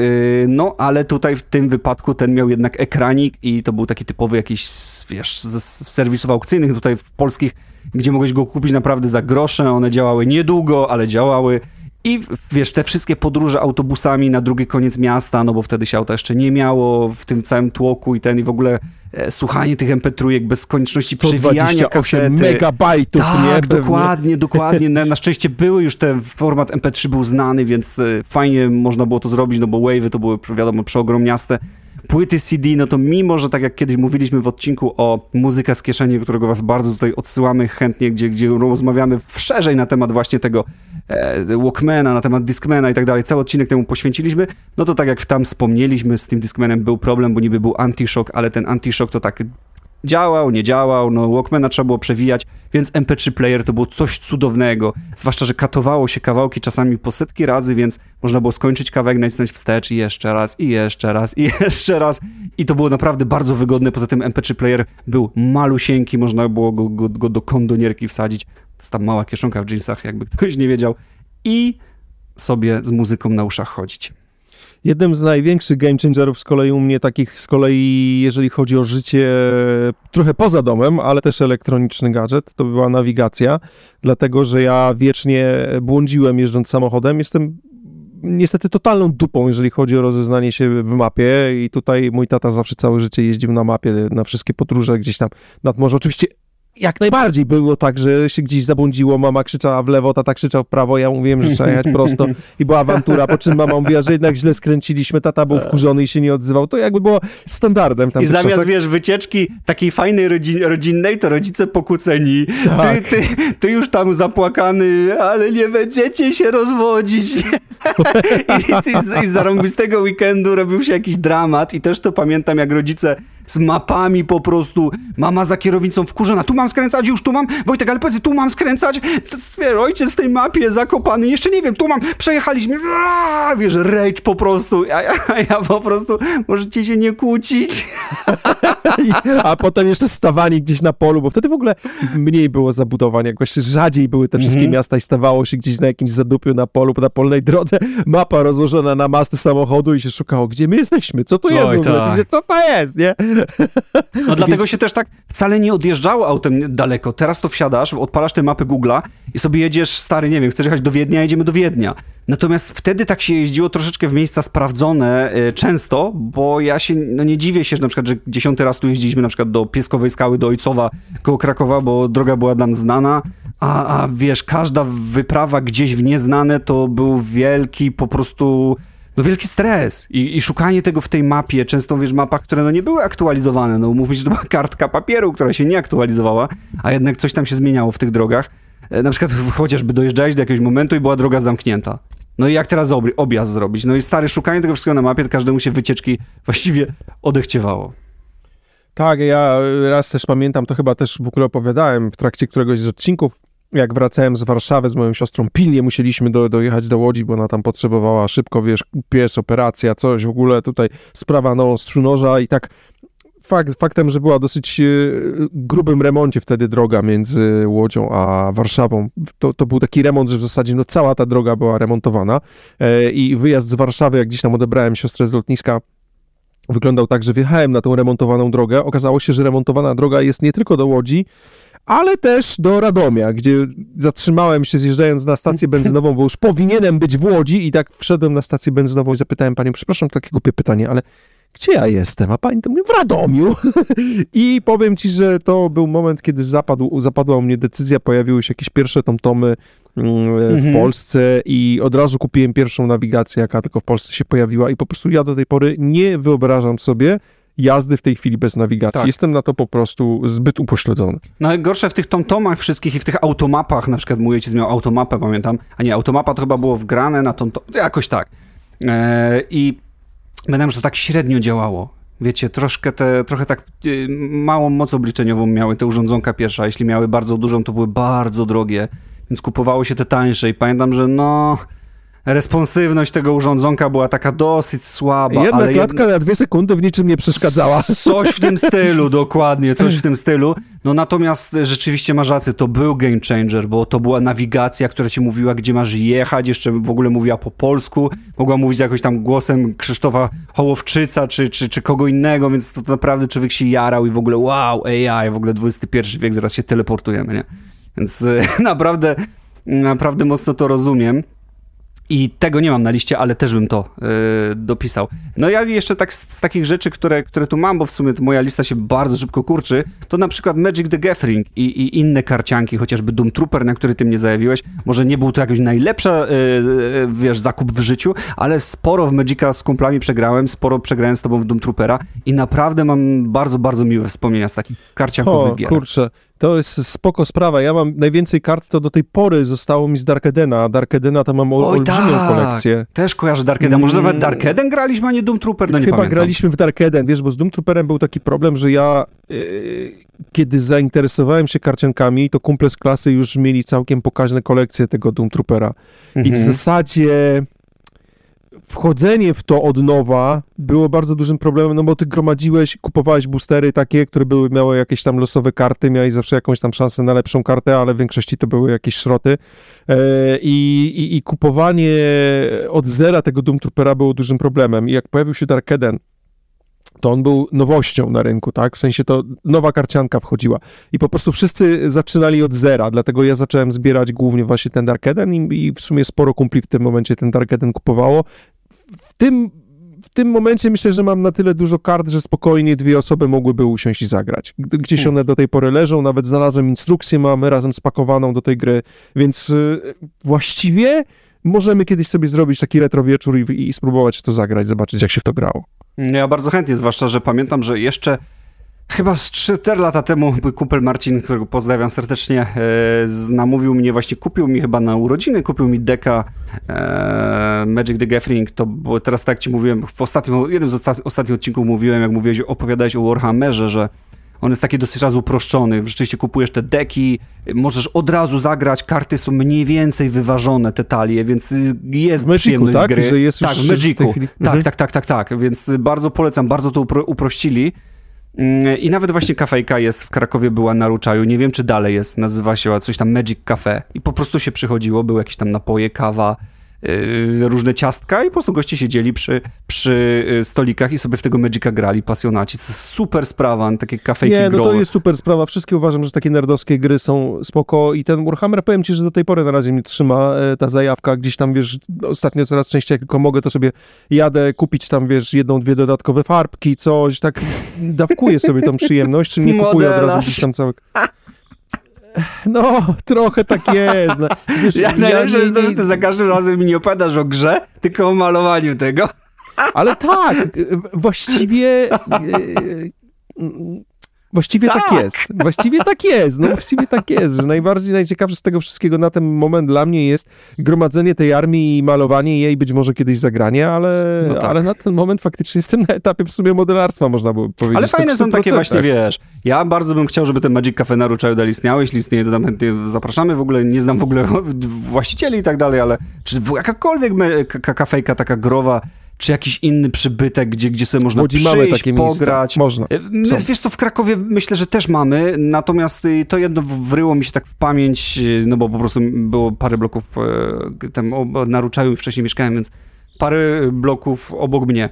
no ale tutaj w tym wypadku ten miał jednak ekranik i to był taki typowy jakiś, wiesz, z, z serwisów aukcyjnych tutaj w polskich, gdzie mogłeś go kupić naprawdę za grosze, one działały niedługo, ale działały. I wiesz, te wszystkie podróże autobusami na drugi koniec miasta, no bo wtedy się auta jeszcze nie miało w tym całym tłoku i ten i w ogóle e, słuchanie tych MP3 bez konieczności przewijania kasety. megabajtów, tak, nie? dokładnie, dokładnie. Na, na, szczęście były już ten format MP3 był znany, więc e, fajnie można było to zrobić, no bo Wave'y to były, wiadomo, przeogromniaste płyty CD, no to mimo, że tak jak kiedyś mówiliśmy w odcinku o muzyka z kieszeni, którego was bardzo tutaj odsyłamy chętnie, gdzie, gdzie rozmawiamy szerzej na temat właśnie tego e, Walkmana, na temat Discmana i tak dalej, cały odcinek temu poświęciliśmy, no to tak jak tam wspomnieliśmy, z tym Discmanem był problem, bo niby był anti-shock, ale ten anti-shock to tak działał, nie działał, no Walkmana trzeba było przewijać, więc MP3 player to było coś cudownego, zwłaszcza, że katowało się kawałki czasami po setki razy, więc można było skończyć kawałek, nacisnąć wstecz i jeszcze raz, i jeszcze raz, i jeszcze raz. I to było naprawdę bardzo wygodne, poza tym MP3 player był malusieńki, można było go, go, go do kondonierki wsadzić, jest tam mała kieszonka w jeansach, jakby ktoś nie wiedział. I sobie z muzyką na uszach chodzić. Jednym z największych game changerów z kolei u mnie takich z kolei, jeżeli chodzi o życie trochę poza domem, ale też elektroniczny gadżet, to była nawigacja, dlatego że ja wiecznie błądziłem jeżdżąc samochodem. Jestem niestety totalną dupą, jeżeli chodzi o rozeznanie się w mapie i tutaj mój tata zawsze całe życie jeździł na mapie, na wszystkie podróże gdzieś tam nad morze. Oczywiście jak najbardziej było tak, że się gdzieś zabłądziło, mama krzyczała w lewo, tata krzyczał w prawo, ja mówiłem, że trzeba jechać prosto i była awantura, po czym mama mówiła, że jednak źle skręciliśmy, tata był wkurzony i się nie odzywał, to jakby było standardem tam I zamiast, czasach. wiesz, wycieczki takiej fajnej rodzin, rodzinnej, to rodzice pokłóceni, tak. ty, ty, ty, już tam zapłakany, ale nie będziecie się rozwodzić. I, i, I z zarąbistego weekendu robił się jakiś dramat i też to pamiętam, jak rodzice z mapami po prostu. Mama za kierownicą wkurzona. Tu mam skręcać, już tu mam. Wojtek, ale powiedz, tu mam skręcać. Ojciec w tej mapie zakopany. Jeszcze nie wiem, tu mam. Przejechaliśmy. Aaaa, wiesz, rage po prostu. A ja, a ja po prostu, możecie się nie kłócić. a potem jeszcze stawani gdzieś na polu, bo wtedy w ogóle mniej było zabudowań. Jakoś rzadziej były te wszystkie mhm. miasta i stawało się gdzieś na jakimś zadupiu na polu, na polnej drodze. Mapa rozłożona na masty samochodu i się szukało, gdzie my jesteśmy, co jest Oj, w ogóle, tak. co to jest, nie? No dlatego się też tak wcale nie odjeżdżało autem daleko. Teraz to wsiadasz, odpalasz te mapy Google'a i sobie jedziesz, stary, nie wiem, chcesz jechać do Wiednia, jedziemy do Wiednia. Natomiast wtedy tak się jeździło troszeczkę w miejsca sprawdzone y, często, bo ja się, no nie dziwię się, że na przykład, że dziesiąty raz tu jeździliśmy na przykład do Pieskowej Skały, do Ojcowa koło Krakowa, bo droga była nam znana, a, a wiesz, każda wyprawa gdzieś w nieznane to był wielki po prostu no wielki stres I, i, szukanie tego w tej mapie, często wiesz, mapach, które no nie były aktualizowane, no mówmy, że to była kartka papieru, która się nie aktualizowała, a jednak coś tam się zmieniało w tych drogach. E, na przykład chociażby dojeżdżałeś do jakiegoś momentu i była droga zamknięta. No i jak teraz objazd zrobić? No i stary, szukanie tego wszystkiego na mapie, każdemu się wycieczki właściwie odechciewało. Tak, ja raz też pamiętam, to chyba też w ogóle opowiadałem w trakcie któregoś z odcinków, jak wracałem z Warszawy z moją siostrą, pilnie musieliśmy do, dojechać do Łodzi, bo ona tam potrzebowała szybko, wiesz, pies, operacja, coś, w ogóle tutaj sprawa no, ostrzu noża i tak fakt, faktem, że była dosyć e, grubym remoncie wtedy droga między Łodzią a Warszawą. To, to był taki remont, że w zasadzie no, cała ta droga była remontowana e, i wyjazd z Warszawy, jak gdzieś tam odebrałem siostrę z lotniska, wyglądał tak, że wjechałem na tą remontowaną drogę. Okazało się, że remontowana droga jest nie tylko do Łodzi, ale też do Radomia, gdzie zatrzymałem się zjeżdżając na stację benzynową, bo już powinienem być w Łodzi i tak wszedłem na stację benzynową i zapytałem panią, przepraszam, takie głupie pytanie, ale gdzie ja jestem? A pani to mnie w Radomiu. I powiem ci, że to był moment, kiedy zapadł, zapadła u mnie decyzja, pojawiły się jakieś pierwsze tomtomy mm, w mhm. Polsce i od razu kupiłem pierwszą nawigację, jaka tylko w Polsce się pojawiła i po prostu ja do tej pory nie wyobrażam sobie, jazdy w tej chwili bez nawigacji. Tak. Jestem na to po prostu zbyt upośledzony. Najgorsze w tych tomtomach wszystkich i w tych automapach, na przykład mój ojciec miał automapę, pamiętam, a nie, automapa to chyba było wgrane na tomtom, jakoś tak. Eee, I Pamiętam, że to tak średnio działało. Wiecie, troszkę te, trochę tak y, małą moc obliczeniową miały te urządzonka pierwsze, a jeśli miały bardzo dużą, to były bardzo drogie, więc kupowało się te tańsze i pamiętam, że no responsywność tego urządzonka była taka dosyć słaba. Jedna ale klatka jedna... na dwie sekundy w niczym nie przeszkadzała. Coś w tym stylu, dokładnie, coś w tym stylu. No natomiast rzeczywiście masz rację, to był game changer, bo to była nawigacja, która ci mówiła, gdzie masz jechać, jeszcze w ogóle mówiła po polsku, mogła mówić jakoś tam głosem Krzysztofa Hołowczyca, czy, czy, czy kogo innego, więc to, to naprawdę człowiek się jarał i w ogóle wow, AI, w ogóle XXI wiek, zaraz się teleportujemy, nie? Więc naprawdę, naprawdę mocno to rozumiem. I tego nie mam na liście, ale też bym to yy, dopisał. No ja jeszcze tak z, z, takich rzeczy, które, które tu mam, bo w sumie moja lista się bardzo szybko kurczy, to na przykład Magic the Gathering i, i inne karcianki, chociażby Doom Trooper, na który ty mnie zajawiłeś. Może nie był to jakiś najlepszy, yy, wiesz, zakup w życiu, ale sporo w Magica z kumplami przegrałem, sporo przegrałem z tobą w Doom Troopera i naprawdę mam bardzo, bardzo miłe wspomnienia z takich karciankowych o, gier. kurczę, to jest spoko sprawa. Ja mam najwięcej kart, to do tej pory zostało mi z Dark Edena. Dark Edena to mam Oj, olbrzymią tak. kolekcję. Też kojarzę Dark Eden. Może nawet Dark Eden graliśmy, a nie Doom Trooper? No nie Chyba pamiętam. graliśmy w Dark Eden, wiesz, bo z Doom Trooperem był taki problem, że ja... Yy, kiedy zainteresowałem się karciankami, to kumple z klasy już mieli całkiem pokaźne kolekcje tego Doom Troopera. Mhm. I w mhm. zasadzie wchodzenie w to od nowa było bardzo dużym problemem, no bo ty gromadziłeś, kupowałeś boostery takie, które były, miały jakieś tam losowe karty, miałeś zawsze jakąś tam szansę na lepszą kartę, ale w większości to były jakieś szroty e, i, i, i kupowanie od zera tego Doom Troopera było dużym problemem i jak pojawił się Dark Eden, to on był nowością na rynku, tak? W sensie to nowa karcianka wchodziła. I po prostu wszyscy zaczynali od zera, dlatego ja zacząłem zbierać głównie właśnie ten Dark Eden i, i w sumie sporo kumpli w tym momencie ten Dark Eden kupowało w tym, w tym momencie myślę, że mam na tyle dużo kart, że spokojnie dwie osoby mogłyby usiąść i zagrać. Gdzieś one do tej pory leżą, nawet znalazłem instrukcję, mamy razem spakowaną do tej gry, więc y, właściwie możemy kiedyś sobie zrobić taki retro wieczór i, i spróbować to zagrać, zobaczyć jak się w to grało. Ja bardzo chętnie, zwłaszcza, że pamiętam, że jeszcze Chyba z 4 lata temu mój kumpel Marcin, którego pozdrawiam serdecznie, e, namówił mnie, właśnie kupił mi chyba na urodziny, kupił mi deka e, Magic the Gathering, to bo teraz tak ci mówiłem, w ostatnim, jednym z ostat, ostatnich odcinków mówiłem, jak mówiłeś, opowiadałeś o Warhammerze, że on jest taki dosyć raz uproszczony. Rzeczywiście kupujesz te deki, możesz od razu zagrać, karty są mniej więcej wyważone, te talie, więc jest w przyjemność tak? z gry. Że jest tak, w Magicu. Tak, mhm. tak, tak, tak, tak. Więc bardzo polecam, bardzo to upro uprościli. Mm, I nawet właśnie kafejka jest w Krakowie, była na Ruczaju. Nie wiem, czy dalej jest. Nazywa się coś tam Magic Cafe. I po prostu się przychodziło, były jakieś tam napoje, kawa, różne ciastka i po prostu goście siedzieli przy, przy y, stolikach i sobie w tego Magica grali, pasjonaci. To jest super sprawa, takie kafejki Nie, no growe. to jest super sprawa. Wszystkie uważam, że takie nerdowskie gry są spoko i ten Warhammer, powiem ci, że do tej pory na razie mnie trzyma e, ta zajawka. Gdzieś tam, wiesz, ostatnio coraz częściej, jak tylko mogę, to sobie jadę kupić tam, wiesz, jedną, dwie dodatkowe farbki, coś, tak dawkuję sobie tą przyjemność, czy nie kupuję od razu gdzieś tam całego. No, trochę tak jest. No. Wiesz, ja, najlepsze jest to, że ty za każdym razem mi nie opowiadasz o grze, tylko o malowaniu tego. Ale tak, właściwie Właściwie tak. tak. jest. Właściwie tak jest. No właściwie tak jest, że najbardziej najciekawsze z tego wszystkiego na ten moment dla mnie jest gromadzenie tej armii i malowanie jej, być może kiedyś zagranie, ale, no tak. ale na ten moment faktycznie jestem na etapie w sumie modelarstwa, można by powiedzieć. Ale fajne tak są takie właśnie, wiesz, ja bardzo bym chciał, żeby ten Magic Cafe na Ruczaju istniało, jeśli istnieje, to tam zapraszamy, w ogóle nie znam w ogóle właścicieli i tak dalej, ale czy jakakolwiek kafejka taka growa, czy jakiś inny przybytek, gdzie, gdzie sobie można przyjść, mamy takie pograć. Miejsca. Można. E, wiesz co, w Krakowie myślę, że też mamy, natomiast y, to jedno wryło mi się tak w pamięć, y, no bo po prostu było parę bloków e, tam na Ruczaju wcześniej mieszkałem, więc parę bloków obok mnie.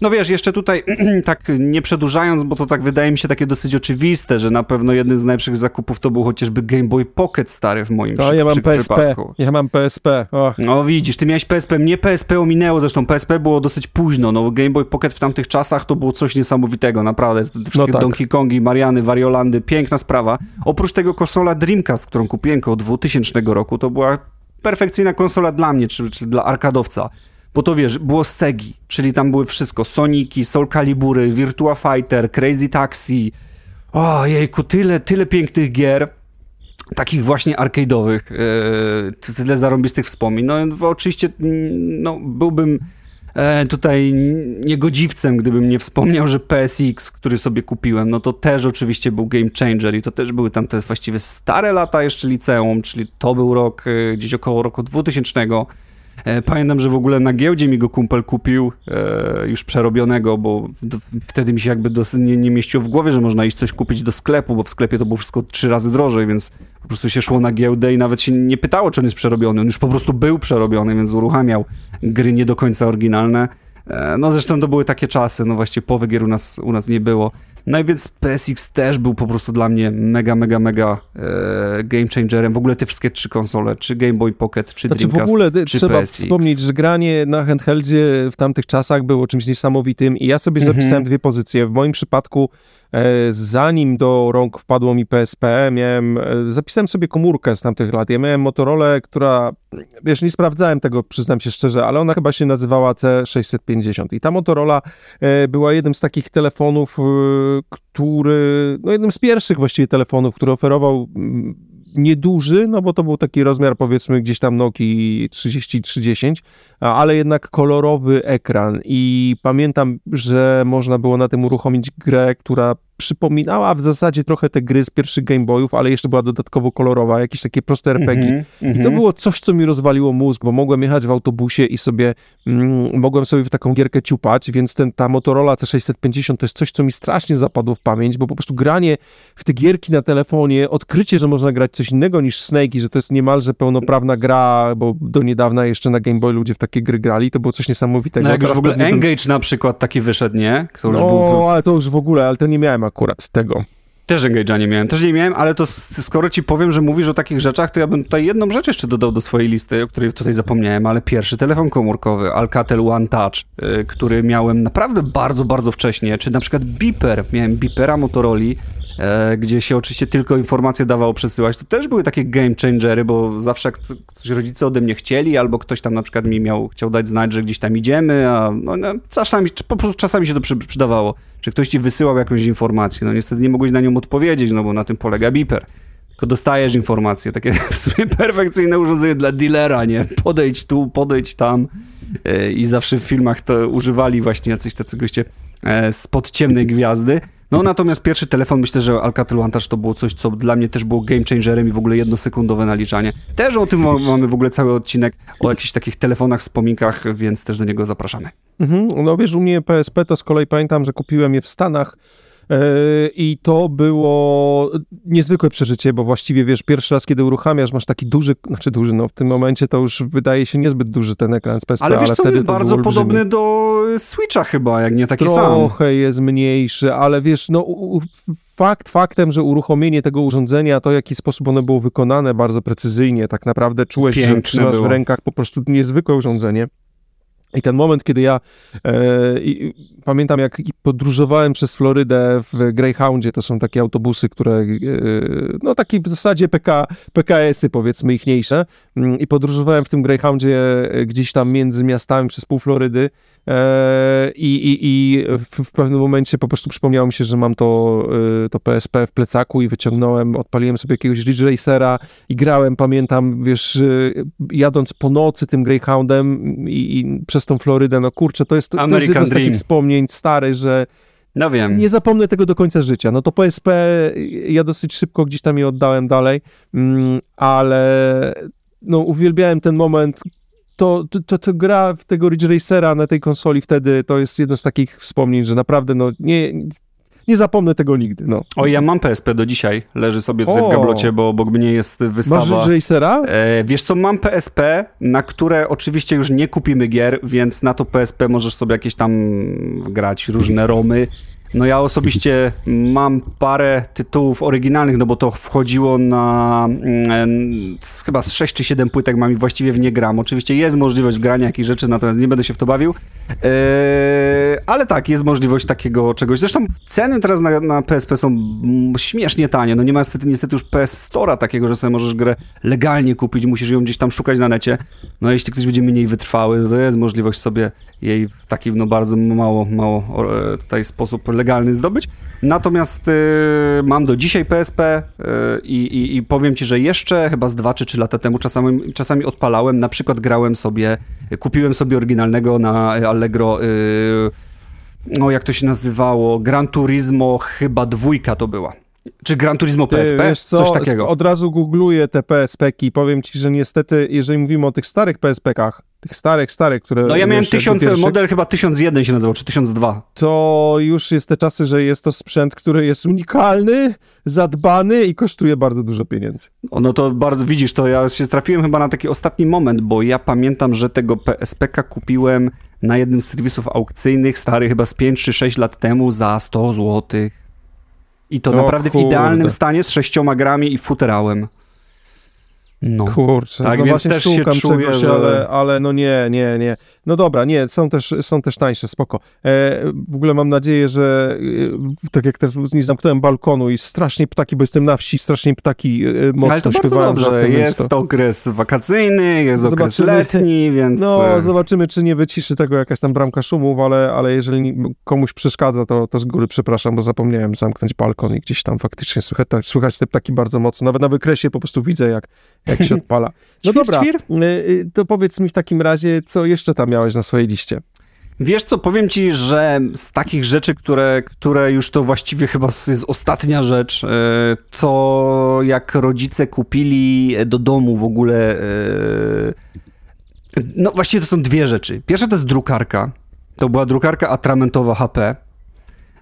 No wiesz, jeszcze tutaj tak nie przedłużając, bo to tak wydaje mi się takie dosyć oczywiste, że na pewno jednym z najlepszych zakupów to był chociażby Game Boy Pocket stary w moim to ja mam przy, PSP. przypadku. Ja mam PSP. Och. No widzisz, ty miałeś PSP, mnie PSP ominęło, zresztą PSP było dosyć późno, no Game Boy Pocket w tamtych czasach to było coś niesamowitego, naprawdę. Wszystkie no tak. Donkey Kongi, Mariany, Wariolandy, piękna sprawa. Oprócz tego konsola Dreamcast, którą kupiłem koło 2000 roku, to była perfekcyjna konsola dla mnie, czy, czy dla arkadowca. Bo to wiesz, było Segi, czyli tam były wszystko. Soniki, Soul Calibury, Virtua Fighter, Crazy Taxi. O jejku, tyle, tyle pięknych gier. Takich właśnie arcade'owych. Yy, tyle zarąbistych wspomnień. No oczywiście, mm, no byłbym e, tutaj niegodziwcem, gdybym nie wspomniał, że PSX, który sobie kupiłem, no to też oczywiście był game changer i to też były tam te właściwie stare lata jeszcze liceum, czyli to był rok, e, gdzieś około roku 2000 E, pamiętam, że w ogóle na giełdzie mi go kumpel kupił, e, już przerobionego, bo wtedy mi się jakby nie, nie mieściło w głowie, że można iść coś kupić do sklepu, bo w sklepie to było wszystko trzy razy drożej, więc po prostu się szło na giełdę i nawet się nie pytało, czy on jest przerobiony. On już po prostu był przerobiony, więc uruchamiał gry nie do końca oryginalne. E, no zresztą to były takie czasy, no właściwie połowy gier u nas, u nas nie było. No i więc PSX też był po prostu dla mnie mega, mega, mega e, game changerem. W ogóle te wszystkie trzy konsole, czy Game Boy Pocket, czy znaczy, Dreamcast, w ogóle czy trzeba PSX. wspomnieć, że granie na handheldzie w tamtych czasach było czymś niesamowitym i ja sobie mhm. zapisałem dwie pozycje. W moim przypadku E, zanim do rąk wpadło mi PSP, miałem, e, zapisałem sobie komórkę z tamtych lat. Ja miałem Motorola, która, wiesz, nie sprawdzałem tego, przyznam się szczerze, ale ona chyba się nazywała C650. I ta Motorola e, była jednym z takich telefonów, który, no jednym z pierwszych właściwie telefonów, który oferował nieduży, no bo to był taki rozmiar powiedzmy gdzieś tam Noki 30-30, ale jednak kolorowy ekran i pamiętam, że można było na tym uruchomić grę, która przypominała w zasadzie trochę te gry z pierwszych Game Boyów, ale jeszcze była dodatkowo kolorowa, jakieś takie proste RPG. Mm -hmm, I to mhm. było coś, co mi rozwaliło mózg, bo mogłem jechać w autobusie i sobie mm, mogłem sobie w taką gierkę ciupać, więc ten, ta Motorola C650 to jest coś, co mi strasznie zapadło w pamięć, bo po prostu granie w te gierki na telefonie, odkrycie, że można grać coś innego niż Snake i że to jest niemalże pełnoprawna gra, bo do niedawna jeszcze na Game Boy ludzie w takie gry grali, to było coś niesamowitego. No jak już w ogóle Engage ten... na przykład taki wyszedł, nie? Który no, był... ale to już w ogóle, ale to nie miałem akurat tego. Też Engage'a nie miałem, też nie miałem, ale to skoro ci powiem, że mówisz o takich rzeczach, to ja bym tutaj jedną rzecz jeszcze dodał do swojej listy, o której tutaj zapomniałem, ale pierwszy telefon komórkowy, Alcatel One Touch, yy, który miałem naprawdę bardzo, bardzo wcześnie, czy na przykład Beeper, miałem Beepera Motorola, gdzie się oczywiście tylko informacje dawało przesyłać, to też były takie game changery, bo zawsze jak coś rodzice ode mnie chcieli, albo ktoś tam na przykład mi miał, chciał dać znać, że gdzieś tam idziemy, a no, no, czasami, po prostu czasami się to przy, przydawało, że ktoś ci wysyłał jakąś informację, no niestety nie mogłeś na nią odpowiedzieć, no bo na tym polega beeper. Tylko dostajesz informacje, takie w sumie perfekcyjne urządzenie dla dealera, nie? Podejdź tu, podejdź tam. E, I zawsze w filmach to używali właśnie jacyś tacy goście e, spod ciemnej gwiazdy. No natomiast pierwszy telefon, myślę, że Alcatel One Touch to było coś, co dla mnie też było game changerem i w ogóle jednosekundowe naliczanie. Też o tym mamy w ogóle cały odcinek, o jakichś takich telefonach, wspominkach, więc też do niego zapraszamy. Mhm, no wiesz, u mnie PSP to z kolei pamiętam, że kupiłem je w Stanach I to było niezwykłe przeżycie, bo właściwie wiesz, pierwszy raz, kiedy uruchamiasz, masz taki duży, znaczy duży, no w tym momencie to już wydaje się niezbyt duży ten ekran z PSP, ale wiesz, ale co, wtedy jest bardzo podobny do Switcha chyba, jak nie taki Trochę sam. Trochę jest mniejszy, ale wiesz, no fakt faktem, że uruchomienie tego urządzenia, to w jaki sposób ono było wykonane bardzo precyzyjnie, tak naprawdę czułeś, Piękne że trzymasz w rękach po prostu niezwykłe urządzenie. I ten moment, kiedy ja e, i, pamiętam, jak podróżowałem przez Florydę w Greyhoundzie, to są takie autobusy, które, e, no takie w zasadzie PK, PKS-y powiedzmy ichniejsze, mm, i podróżowałem w tym Greyhoundzie e, gdzieś tam między miastami przez pół Florydy i, i, i w, w, pewnym momencie po prostu przypomniało mi się, że mam to, e, to PSP w plecaku i wyciągnąłem, odpaliłem sobie jakiegoś Ridge Racera i grałem, pamiętam, wiesz, e, jadąc po nocy tym Greyhoundem i, i przez przez tą Florydę, no kurczę, to jest, to jest jedno z takich wspomnień stary, że no wiem. Nie zapomnę tego do końca życia. No to PSP ja dosyć szybko gdzieś tam je oddałem dalej, mm, ale no uwielbiałem ten moment. To, to, to, to gra tego Ridge Racera na tej konsoli wtedy to jest jedno z takich wspomnień, że naprawdę no nie, nie zapomnę tego nigdy. No. O, ja mam PSP do dzisiaj, leży sobie tutaj o. w gablocie, bo obok mnie jest wystawa. Masz Racera? E, wiesz co, mam PSP, na które oczywiście już nie kupimy gier, więc na to PSP możesz sobie jakieś tam grać różne romy. No ja osobiście mam parę tytułów oryginalnych, no bo to wchodziło na mm, chyba z 6 czy 7 płytek mam i właściwie w nie gram. Oczywiście jest możliwość grania jakichś rzeczy, natomiast nie będę się w to bawił. Eee, ale tak, jest możliwość takiego czegoś. Zresztą ceny teraz na, na PSP są śmiesznie tanie. No nie ma niestety, niestety już PS Store'a takiego, że sobie możesz grę legalnie kupić, musisz ją gdzieś tam szukać na necie. No jeśli ktoś będzie mniej wytrwały, to jest możliwość sobie jej w taki no bardzo mało, mało e, tutaj sposób legalny zdobyć. Natomiast y, mam do dzisiaj PSP y, i, powiem ci, że jeszcze chyba z dwa czy trzy lata temu czasami, czasami odpalałem, na przykład grałem sobie, kupiłem sobie oryginalnego na Allegro, y, no jak to się nazywało, Gran Turismo chyba dwójka to była. Czy Gran Turismo PSP? Co, Coś takiego. Od razu googluję te PSP-ki i powiem ci, że niestety, jeżeli mówimy o tych starych PSP-kach, tych starych, starych, które... No ja miałem tysiąc, model chyba 1001 się nazywał, czy 1002. To już jest te czasy, że jest to sprzęt, który jest unikalny, zadbany i kosztuje bardzo dużo pieniędzy. No to bardzo, widzisz, to ja się trafiłem chyba na taki ostatni moment, bo ja pamiętam, że tego PSP-ka kupiłem na jednym z serwisów aukcyjnych, stary chyba z 5 czy 6 lat temu za 100 złotych. I to o naprawdę kurde. w idealnym stanie z sześcioma grami i futerałem. No. Kurczę, tak, no więc też szukam się czegoś, że... ale, ale no nie, nie, nie. No dobra, nie, są też, są też tańsze, spoko. E, w ogóle mam nadzieję, że e, tak jak teraz nie zamknąłem balkonu i strasznie ptaki, bo jestem na wsi, strasznie ptaki e, mocno ale to śpiewają. Dobrze, jest to... okres wakacyjny, jest zobaczymy, okres letni, więc... No, e, zobaczymy, czy nie wyciszy tego jakaś tam bramka szumów, ale, ale jeżeli komuś przeszkadza, to, to z góry przepraszam, bo zapomniałem zamknąć balkon i gdzieś tam faktycznie słychać, słychać te ptaki bardzo mocno. Nawet na wykresie po prostu widzę, jak jak się odpala. No dobra? Y, y, to powiedz mi w takim razie, co jeszcze tam miałeś na swojej liście? Wiesz co, powiem ci, że z takich rzeczy, które, które już to właściwie chyba jest ostatnia rzecz, y, to jak rodzice kupili do domu w ogóle. No właściwie to są dwie rzeczy. Pierwsza to jest drukarka. To była drukarka atramentowa HP.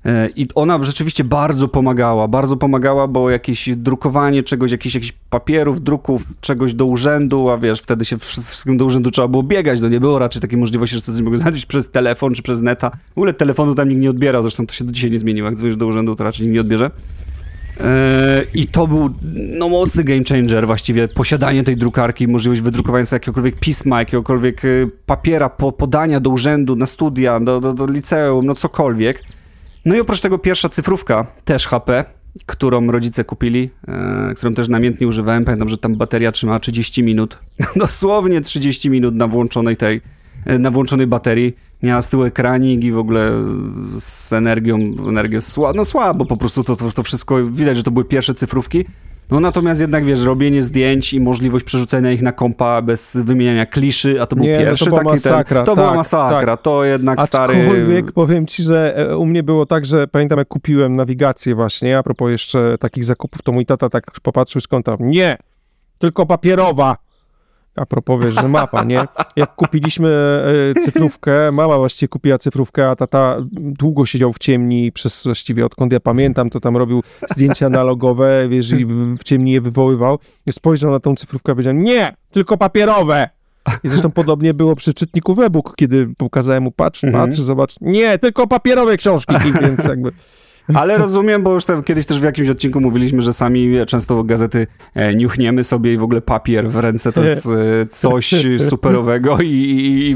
E, I ona rzeczywiście bardzo pomagała, bardzo pomagała, bo jakieś drukowanie czegoś, jakieś, jakichś papierów, druków, czegoś do urzędu, a wiesz, wtedy się wszystkim do urzędu trzeba było biegać, no nie było raczej takiej możliwości, że coś mogło znaleźć przez telefon czy przez neta. W ogóle telefonu tam nikt nie odbierał, zresztą to się do dzisiaj nie zmieniło, jak dzwonisz do urzędu, to raczej nikt nie odbierze. E, I to był no, mocny game changer właściwie, posiadanie tej drukarki, możliwość wydrukowania sobie jakiegokolwiek pisma, jakiegokolwiek e, papiera, po, podania do urzędu, na studia, do, do, do liceum, no cokolwiek. No i oprócz tego pierwsza cyfrówka, też HP, którą rodzice kupili, e, którą też namiętnie używałem. Pamiętam, że tam bateria trzyma 30 minut. Dosłownie 30 minut na włączonej tej, e, na włączonej baterii. Miała z tyłu ekranik i w ogóle z energią, energię słabo, no słabo po prostu to, to, to wszystko, widać, że to były pierwsze cyfrówki. No natomiast jednak, wiesz, robienie zdjęć i możliwość przerzucenia ich na kompa bez wymieniania kliszy, a to był nie, pierwszy no to taki masakra, ten, To tak, była masakra, tak. to jednak stary... Aczkolwiek powiem ci, że e, u mnie było tak, że pamiętam jak kupiłem nawigację właśnie, a propos jeszcze takich zakupów, to mój tata tak popatrzył z kąta, nie, tylko papierowa. A propos, wiesz, że mapa, nie? Jak kupiliśmy e, cyfrówkę, mama właściwie kupiła cyfrówkę, a tata długo siedział w ciemni przez właściwie odkąd ja pamiętam, to tam robił zdjęcia analogowe, wiesz, i w ciemni je wywoływał. I spojrzał na tą cyfrówkę i powiedział, nie, tylko papierowe! I zresztą podobnie było przy czytniku e-book, kiedy pokazałem mu, patrz, mhm. patrz, zobacz, nie, tylko papierowe książki, więc jakby... Ale rozumiem, bo już tam, kiedyś też w jakimś odcinku mówiliśmy, że sami często gazety e, niuchniemy sobie i w ogóle papier w ręce to jest e, coś superowego i,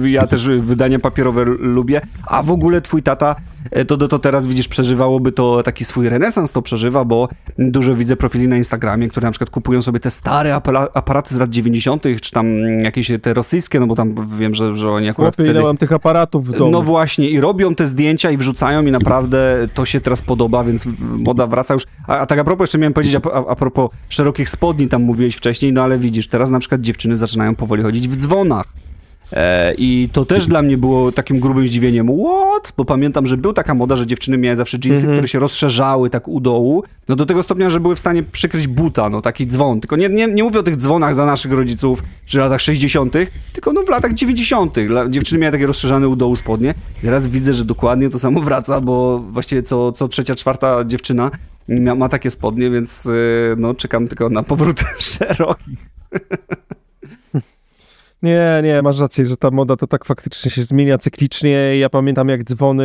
i, ja też wydania papierowe lubię. A w ogóle twój tata e, to, to, to teraz widzisz, przeżywałoby to taki swój renesans to przeżywa, bo dużo widzę profili na Instagramie, które na przykład kupują sobie te stare aparaty z lat 90., czy tam jakieś te rosyjskie, no bo tam wiem, że, że oni akurat Chłopie, wtedy... tych aparatów w domu. No właśnie i robią te zdjęcia i wrzucają i naprawdę to się teraz podoba podoba, więc moda wraca już. A, a tak a propos, jeszcze miałem powiedzieć, a, a, a propos szerokich spodni, tam mówiłeś wcześniej, no ale widzisz, teraz na przykład dziewczyny zaczynają powoli chodzić w dzwonach. E, I to też dla mnie było takim grubym zdziwieniem. What? Bo pamiętam, że był taka moda, że dziewczyny miały zawsze jeansy, mm -hmm. które się rozszerzały tak u dołu. No do tego stopnia, że były w stanie przykryć buta, no taki dzwon. Tylko nie, nie, nie mówię o tych dzwonach za naszych rodziców, czy w latach 60., tylko no w latach 90. Dziewczyny miały takie rozszerzane u dołu spodnie. Teraz widzę, że dokładnie to samo wraca, bo właściwie co, co trzecia, czwarta dziewczyna ma, takie spodnie, więc e, no czekam tylko na powrót szerokich. Nie, nie, masz rację, że ta moda to tak faktycznie się zmienia cyklicznie. Ja pamiętam, jak dzwony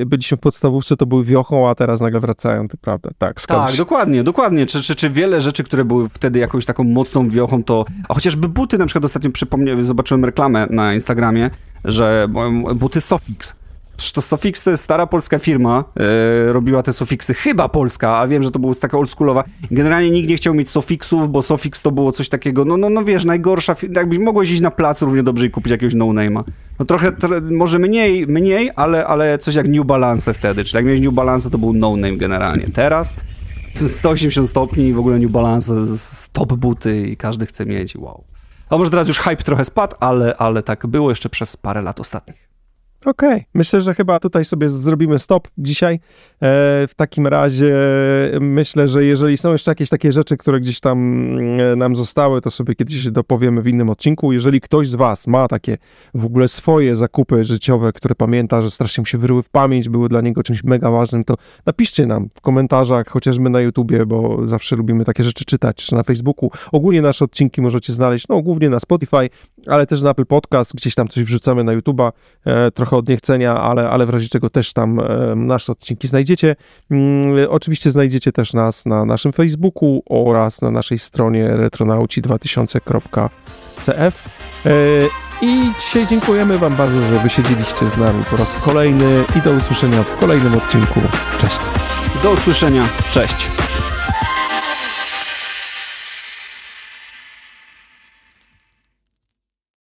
y, byliśmy w podstawówce, to były wiochą, a teraz nagle wracają, to prawda. Tak, skądś. tak dokładnie, dokładnie. Czy, czy, czy wiele rzeczy, które były wtedy jakąś taką mocną wiochą, to. A chociażby buty, na przykład ostatnio przypomniałem, zobaczyłem reklamę na Instagramie, że buty Sofix to Sofix to jest stara polska firma, yy, robiła te Sofixy, chyba polska, a wiem, że to była taka oldschoolowa. Generalnie nikt nie chciał mieć Sofixów, bo Sofix to było coś takiego, no, no, no wiesz, najgorsza, jakbyś mogłeś iść na plac równie dobrze i kupić jakiegoś no-name'a. No trochę, może mniej, mniej, ale, ale coś jak New Balance wtedy, czyli jak miałeś New Balance, to był no-name generalnie. Teraz 180 stopni i w ogóle New Balance, top buty i każdy chce mieć, wow. A może teraz już hype trochę spadł, ale, ale tak było jeszcze przez parę lat ostatnich. Okej, okay. myślę, że chyba tutaj sobie zrobimy stop dzisiaj. E, w takim razie myślę, że jeżeli są jeszcze jakieś takie rzeczy, które gdzieś tam mm, nam zostały, to sobie kiedyś dopowiemy w innym odcinku. Jeżeli ktoś z Was ma takie w ogóle swoje zakupy życiowe, które pamięta, że strasznie mu się wyryły w pamięć, były dla niego czymś mega ważnym, to napiszcie nam w komentarzach, chociażby na YouTubie, bo zawsze lubimy takie rzeczy czytać, czy na Facebooku. Ogólnie nasze odcinki możecie znaleźć, no głównie na Spotify, ale też na Apple Podcast, gdzieś tam coś wrzucamy na YouTuba, e, trochę od niechcenia, ale, ale w razie czego też tam e, nasze odcinki znajdziecie. Mm, oczywiście znajdziecie też nas na naszym Facebooku oraz na naszej stronie retronauci2000.cf. E, I dzisiaj dziękujemy Wam bardzo, że wysiedzieliście z nami po raz kolejny i do usłyszenia w kolejnym odcinku. Cześć. Do usłyszenia. Cześć.